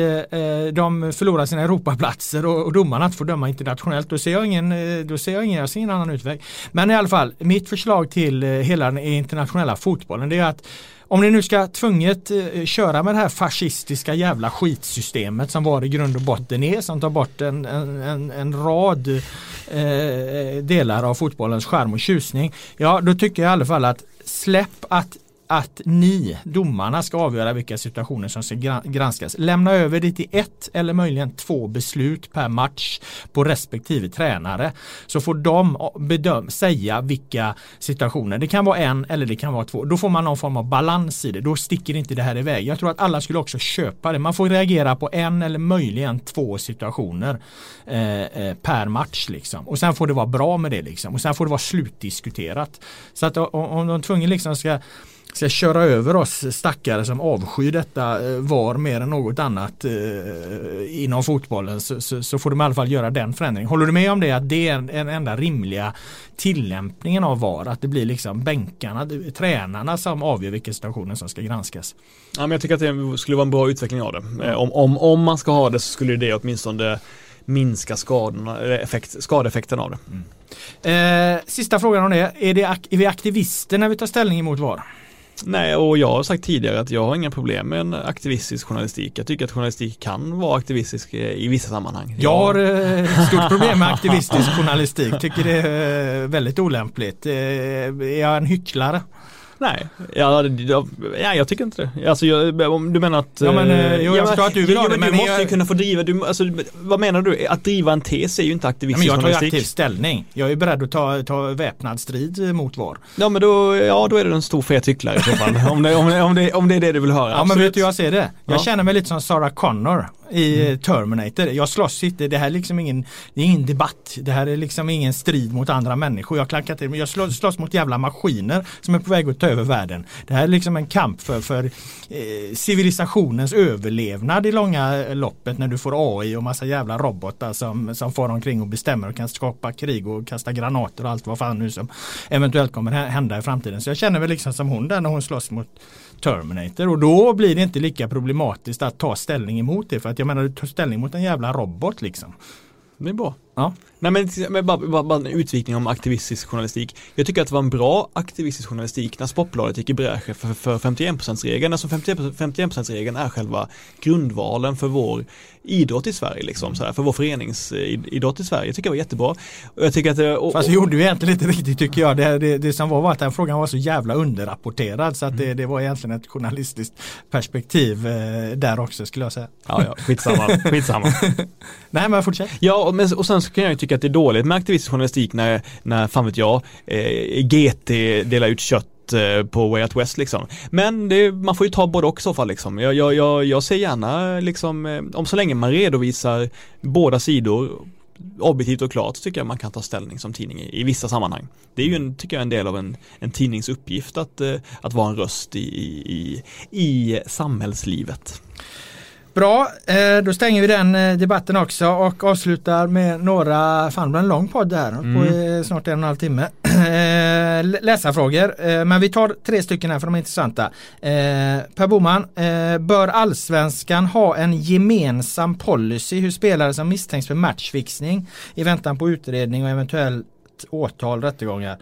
de förlorar sina Europaplatser och, och domarna inte får döma internationellt. Då ser jag ingen, eh, då ser jag ingen, jag ser ingen annan utväg. Men i alla fall, mitt förslag till hela den internationella fotbollen det är att om ni nu ska tvunget eh, köra med det här fascistiska jävla skitsystemet som var i grund och botten är som tar bort en, en, en rad eh, delar av fotbollens skärm och tjusning. Ja, då tycker jag i alla fall att släpp att att ni, domarna, ska avgöra vilka situationer som ska granskas. Lämna över det till ett eller möjligen två beslut per match på respektive tränare. Så får de bedöm säga vilka situationer. Det kan vara en eller det kan vara två. Då får man någon form av balans i det. Då sticker inte det här iväg. Jag tror att alla skulle också köpa det. Man får reagera på en eller möjligen två situationer eh, eh per match. Liksom. Och sen får det vara bra med det. Liksom. Och sen får det vara slutdiskuterat. Så att om de tvungen liksom ska ska köra över oss stackare som avskyr detta eh, var mer än något annat eh, inom fotbollen så, så, så, får de i alla fall göra den förändringen. Håller du med om det att det är den enda rimliga tillämpningen av VAR? Att det blir liksom bänkarna, tränarna som avgör vilka situationer som ska granskas? Ja, men jag tycker att det skulle vara en bra utveckling av det. Eh, om, om, om man ska ha det så skulle det åtminstone minska skadorna, effekt, skadeeffekten av det. Mm. Eh, sista frågan om det. Är, det, är vi aktivister när vi tar ställning emot VAR? Nej, och jag har sagt tidigare att jag har inga problem med en aktivistisk journalistik. Jag tycker att journalistik kan vara aktivistisk i vissa sammanhang. Jag har eh, stort problem med aktivistisk journalistik. Tycker det är väldigt olämpligt. Eh, är jag en hycklare? Nej, ja, ja, jag tycker inte det. Alltså, jag, om du menar att... Ja, men, eh, jo, jag förstår att du vill ha det, men, du måste jag... ju kunna få driva, du, alltså, vad menar du? Att driva en tes är ju inte aktivistisk ja, men Jag tar ju aktiv ställning. Jag är beredd att ta, ta väpnad strid mot VAR. Ja, men då, ja, då är det en stor fet hycklare i så fall. om, det, om, det, om, det, om det är det du vill höra. Ja, absolut. men vet du hur jag ser det? Jag ja. känner mig lite som Sarah Connor i mm. Terminator. Jag slåss inte, det här är liksom ingen, det är ingen debatt. Det här är liksom ingen strid mot andra människor. Jag klankar till, men jag slåss, slåss mot jävla maskiner som är på väg att ta över världen. Det här är liksom en kamp för, för eh, civilisationens överlevnad i långa eh, loppet när du får AI och massa jävla robotar som, som far omkring och bestämmer och kan skapa krig och kasta granater och allt vad fan nu som eventuellt kommer hända i framtiden. Så jag känner väl liksom som hon där när hon slåss mot Terminator och då blir det inte lika problematiskt att ta ställning emot det för att jag menar du tar ställning mot en jävla robot liksom. Det är bra. Ja. Nej men, men bara, bara, bara en utvikning om aktivistisk journalistik. Jag tycker att det var en bra aktivistisk journalistik när Sportbladet gick i bräschen för, för 51%-regeln, alltså 51%-regeln är själva grundvalen för vår idrott i Sverige, liksom, så här, för vår föreningsidrott i Sverige. Jag tycker det var jättebra. Och jag tycker att, det- och, Fast det gjorde ju egentligen inte riktigt tycker jag. Det, det, det som var var att den frågan var så jävla underrapporterad så att Mm. det, det var egentligen ett journalistiskt perspektiv eh, där också skulle jag säga. ja, ja, skitsamma, skitsamma. Nej men fortsätt. Ja, men, och sen så kan jag ju tycka att det är dåligt med aktivistisk journalistik när, när fan vet jag, eh, GT delar ut kött eh, på Way Out West liksom. Men det, man får ju ta både och i så fall liksom. Jag, jag, jag, jag ser gärna liksom, eh, om så länge man redovisar båda sidor objektivt och klart så tycker jag man kan ta ställning som tidning i, i vissa sammanhang. Det är ju en, tycker jag, en del av en, en tidnings uppgift att, eh, att vara en röst i, i, i, i samhällslivet. Bra, eh, då stänger vi den eh, debatten också och avslutar med några, fan det blir en lång podd här, mm. på eh, snart en och en halv timme. Lä- läsarfrågor, men vi tar tre stycken här för de är intressanta. Per Boman, bör allsvenskan ha en gemensam policy hur spelare som misstänks för matchfixning i väntan på utredning och eventuellt åtal, rättegångar.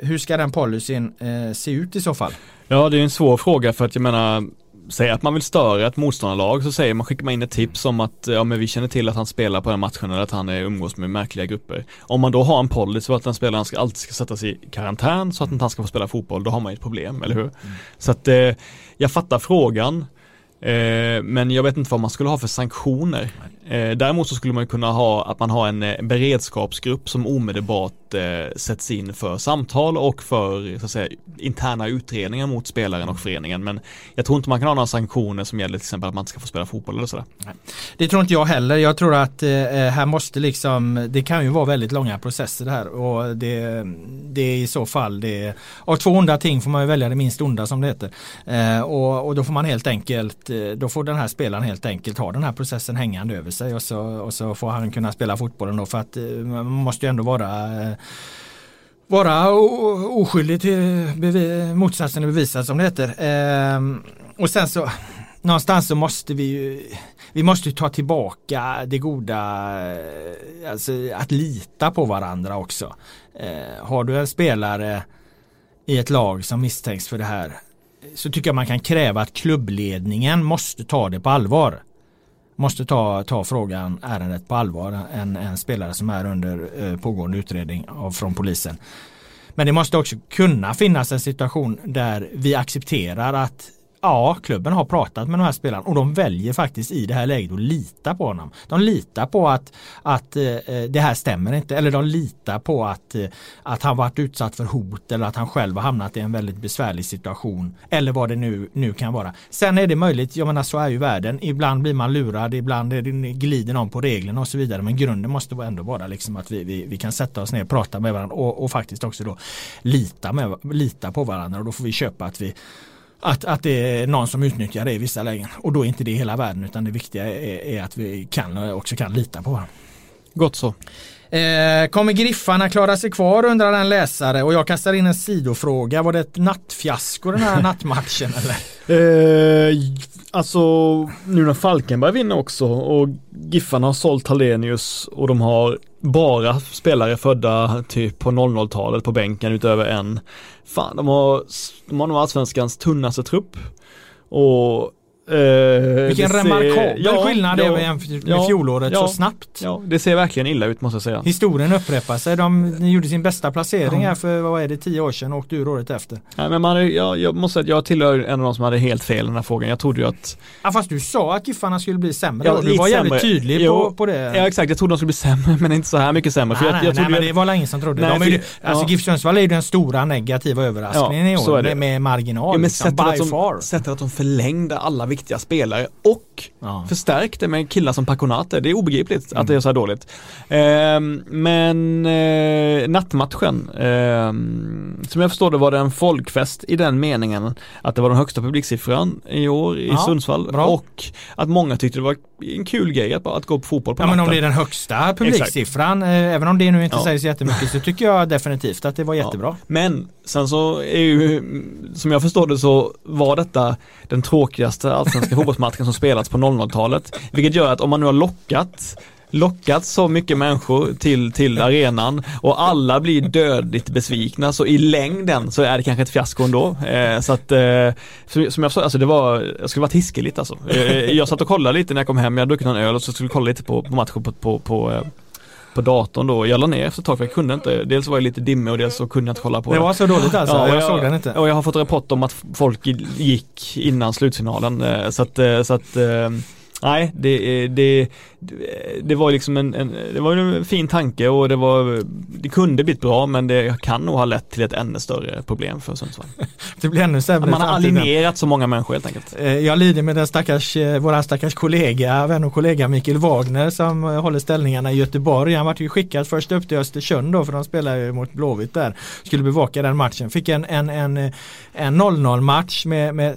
Hur ska den policyn se ut i så fall? Ja, det är en svår fråga för att jag menar Säg att man vill störa ett motståndarlag så säger man, skickar man in ett tips om att ja men vi känner till att han spelar på den matchen eller att han är umgås med märkliga grupper. Om man då har en policy att den spelaren ska, alltid ska sättas i karantän så att inte han ska få spela fotboll, då har man ju ett problem, eller hur? Så att eh, jag fattar frågan eh, men jag vet inte vad man skulle ha för sanktioner. Eh, däremot så skulle man kunna ha att man har en eh, beredskapsgrupp som omedelbart eh, sätts in för samtal och för så att säga, interna utredningar mot spelaren och föreningen. Men jag tror inte man kan ha några sanktioner som gäller till exempel att man inte ska få spela fotboll eller sådär. Det tror inte jag heller. Jag tror att här måste liksom, det kan ju vara väldigt långa processer det här och det, det är i så fall det, av två onda ting får man ju välja det minst onda som det heter. Och, och då får man helt enkelt, då får den här spelaren helt enkelt ha den här processen hängande över sig och så, och så får han kunna spela fotbollen då för att eh, man måste ju ändå vara eh, vara oskyldig till bevi- motsatsen är bevisad som det heter. Ehm, och sen så någonstans så måste vi ju vi måste ju ta tillbaka det goda, eh, alltså att lita på varandra också. Eh, har du en spelare i ett lag som misstänks för det här så tycker jag man kan kräva att klubbledningen måste ta det på allvar. Måste ta, ta frågan, ärendet på allvar, en, en spelare som är under eh, pågående utredning av, från polisen. Men det måste också kunna finnas en situation där vi accepterar att ja, klubben har pratat med de här spelarna och de väljer faktiskt i det här läget att lita på honom. De litar på att, att eh, eh, det här stämmer inte eller de litar på att, eh, att han varit utsatt för hot eller att han själv har hamnat i en väldigt besvärlig situation eller vad det nu, nu kan vara. Sen är det möjligt, jag menar så är ju världen, ibland blir man lurad, ibland är det, glider någon på reglerna och så vidare men grunden måste ändå vara liksom att vi, vi, vi kan sätta oss ner och prata med varandra och, och faktiskt också då lita, med, lita på varandra och då får vi köpa att vi att, att det är någon som utnyttjar det i vissa lägen. Och då är inte det hela världen utan det viktiga är, är att vi kan också kan lita på varandra. Gott så. Eh, kommer Griffarna klara sig kvar undrar en läsare och jag kastar in en sidofråga. Var det ett nattfiasko den här nattmatchen eller? Eh, alltså nu när Falkenberg vinner också och Giffarna har sålt Hallenius och de har bara spelare födda typ på 00-talet på bänken utöver en. Fan, de har, de har nog allsvenskans tunnaste trupp. Och eh, Vilken det remarkabel ja, skillnad det ja, är jämfört med ja, fjolåret ja. så snabbt. Ja, det ser verkligen illa ut måste jag säga. Historien upprepar sig. De gjorde sin bästa placering här för vad är det, tio år sedan och åkte ur året efter. Nej, men man, jag, jag måste säga jag tillhör en av de som hade helt fel i den här frågan. Jag trodde ju att Ja, fast du sa att Giffarna skulle bli sämre. Ja, du var jävligt sämre. tydlig Jo, på, på det. Ja exakt, jag trodde de skulle bli sämre men inte så här mycket sämre. Nej, jag, nej, jag nej men det var ingen som trodde. Nej, de är ju, alltså. GIF Sundsvall är ju den stora negativa överraskningen i år är det. med, marginal. Ja, men liksom, sättet, att by de, far. sättet att de förlängde alla viktiga spelare och Ja. förstärkte med killar som Paconate. Det är obegripligt att det är så här dåligt. Ehm, men eh, nattmatchen, ehm, som jag förstår det var det en folkfest i den meningen att det var den högsta publiksiffran i år i Ja, Sundsvall bra. och att många tyckte det var en kul grej att, bara- att gå på fotboll på Ja men natten. om det är den högsta publiksiffran, eh, även om det nu inte Ja. sägs jättemycket så tycker jag definitivt att det var jättebra. Ja. Men sen så är ju, som jag förstår det så var detta den tråkigaste allsvenska fotbollsmatchen som spelats på 00-talet. Vilket gör att om man nu har lockat lockat så mycket människor till, till arenan och alla blir dödligt besvikna så i längden så är det kanske ett fiasko ändå. Eh, så att eh, som jag sa, alltså det var, jag skulle varit hiskeligt alltså. Eh, jag satt och kollade lite när jag kom hem, jag hade druckit någon öl och så skulle jag kolla lite på, på matchen på, på, på eh, på datorn då. Jag la ner efter ett tag för jag kunde inte. Dels var jag lite dimmig och dels så kunde jag inte kolla på det. Det var så dåligt alltså? Ja, jag, jag såg den inte. Och jag har fått rapport om att folk gick innan slutfinalen. Eh, så att, så att Nej, det, det, det var liksom en, en, det var en fin tanke och det var, det kunde blivit bra men det kan nog ha lett till ett ännu större problem för Sundsvall. det blir ännu sämre. Man har alienerat så många människor helt enkelt. Eh, jag lider med den stackars, eh, våran stackars kollega, vän och kollega Mikael Wagner som eh, håller ställningarna i Göteborg. Han vart ju skickad först upp till Östersund då för de spelar ju mot Blåvitt där. Skulle bevaka den matchen. Fick en, en, en, en 0-0 match med, med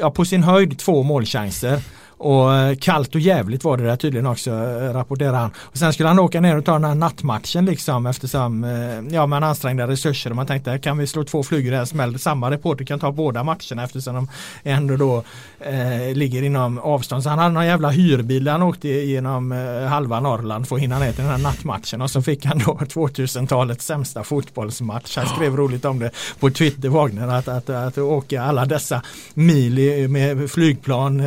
ja, på sin höjd två målchanser. Och eh, kallt och jävligt var det där tydligen också eh, rapporterar han. Och sen skulle han åka ner och ta den här nattmatchen liksom eftersom eh, ja, man ansträngde resurser och man tänkte kan vi slå två flugor i en smäll. Samma reporter kan ta båda matcherna eftersom de ändå då eh, ligger inom avstånd. Så han hade någon jävla hyrbil där han åkte genom eh, halva Norrland för att hinna ner till den här nattmatchen och så fick han då 2000-talets sämsta fotbollsmatch. Han skrev roligt om det på Twitter Wagner att, att, att, att åka alla dessa mil med flygplan, eh,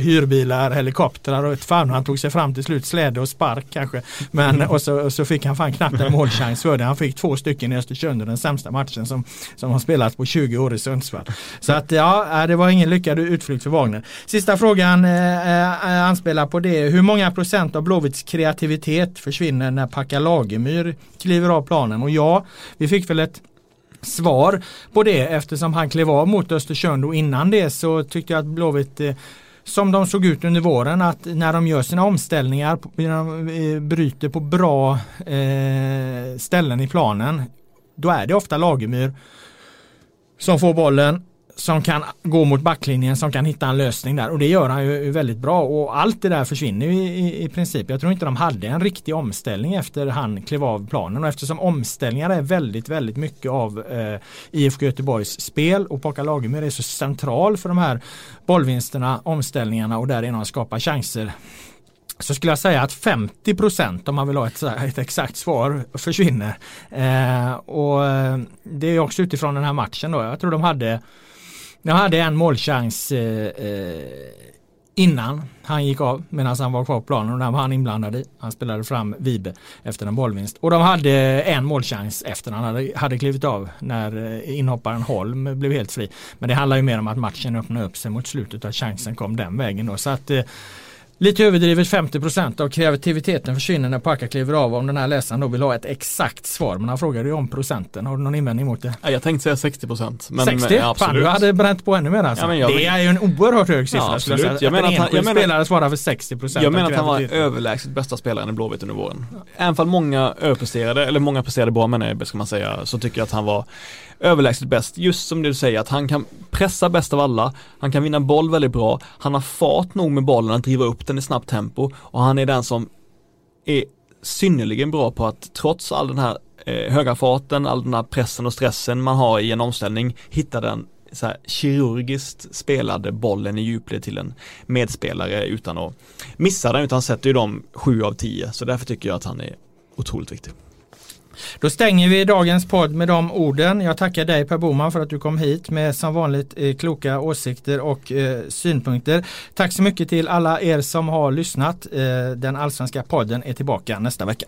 hyrbil hyrbilar, helikoptrar och ett fan han tog sig fram till slut, släde och spark kanske. Men och så, och så fick han fan knappt en målchans för det. Han fick två stycken i Östersund den sämsta matchen som, som har spelats på 20 år i Sundsvall. Så att ja, det var ingen lyckad utflykt för Wagner. Sista frågan eh, anspelar på det. Hur många procent av Blåvitts kreativitet försvinner när Packa Lagemyr kliver av planen? Och ja, vi fick väl ett svar på det eftersom han klev av mot Östersund och innan det så tyckte jag att Blåvitt eh, som de såg ut under våren att när de gör sina omställningar, när de eh, bryter på bra eh, ställen i planen, då är det ofta Lagemyr som får bollen som kan gå mot backlinjen som kan hitta en lösning där och det gör han ju väldigt bra och allt det där försvinner i, i, i princip. Jag tror inte de hade en riktig omställning efter han klev av planen och eftersom omställningar är väldigt väldigt mycket av eh, IFK Göteborgs spel och Pocka Lagemyr är så central för de här bollvinsterna, omställningarna och därigenom skapa chanser så skulle jag säga att 50 procent om man vill ha ett, ett exakt svar försvinner. Eh, och eh, det är också utifrån den här matchen då. Jag tror de hade jag hade en målchans eh, eh, innan han gick av medan han var kvar på planen och den var han inblandad i. Han spelade fram Vibe efter en bollvinst. Och de hade en målchans efter han hade, hade klivit av när eh, inhopparen Holm blev helt fri. Men det handlar ju mer om att matchen öppnade upp sig mot slutet och att chansen kom den vägen då. Så att eh, Lite överdrivet 50% av kreativiteten försvinner när Packa kliver av om den här läsaren då vill ha ett exakt svar. Men han frågade ju om procenten. Har du någon invändning mot det? Jag tänkte säga 60%. Men 60? Men, Fan, du hade bränt på ännu mer alltså. Ja, det är ju en oerhört hög siffra. Ja, absolut. Jag, jag menar att, jag menar, spelare svarar för 60% Jag menar att han var överlägset bästa spelaren i Blåvitt under våren. Även fall många överpresterade, eller många presterade bra menar jag, ska man säga, så tycker jag att han var överlägset bäst. Just som du säger att han kan pressa bäst av alla, han kan vinna boll väldigt bra, han har fart nog med bollen att driva upp den i snabbt tempo. Och han är den som är synnerligen bra på att trots all den här eh, höga farten, all den här pressen och stressen man har i en omställning, hitta den så här, kirurgiskt spelade bollen i djupled till en medspelare utan att missa den. Utan sätter ju dem sju av tio. Så därför tycker jag att han är otroligt viktig. Då stänger vi dagens podd med de orden. Jag tackar dig Per Boman för att du kom hit med som vanligt eh, kloka åsikter och eh, synpunkter. Tack så mycket till alla er som har lyssnat. Eh, den allsvenska podden är tillbaka nästa vecka.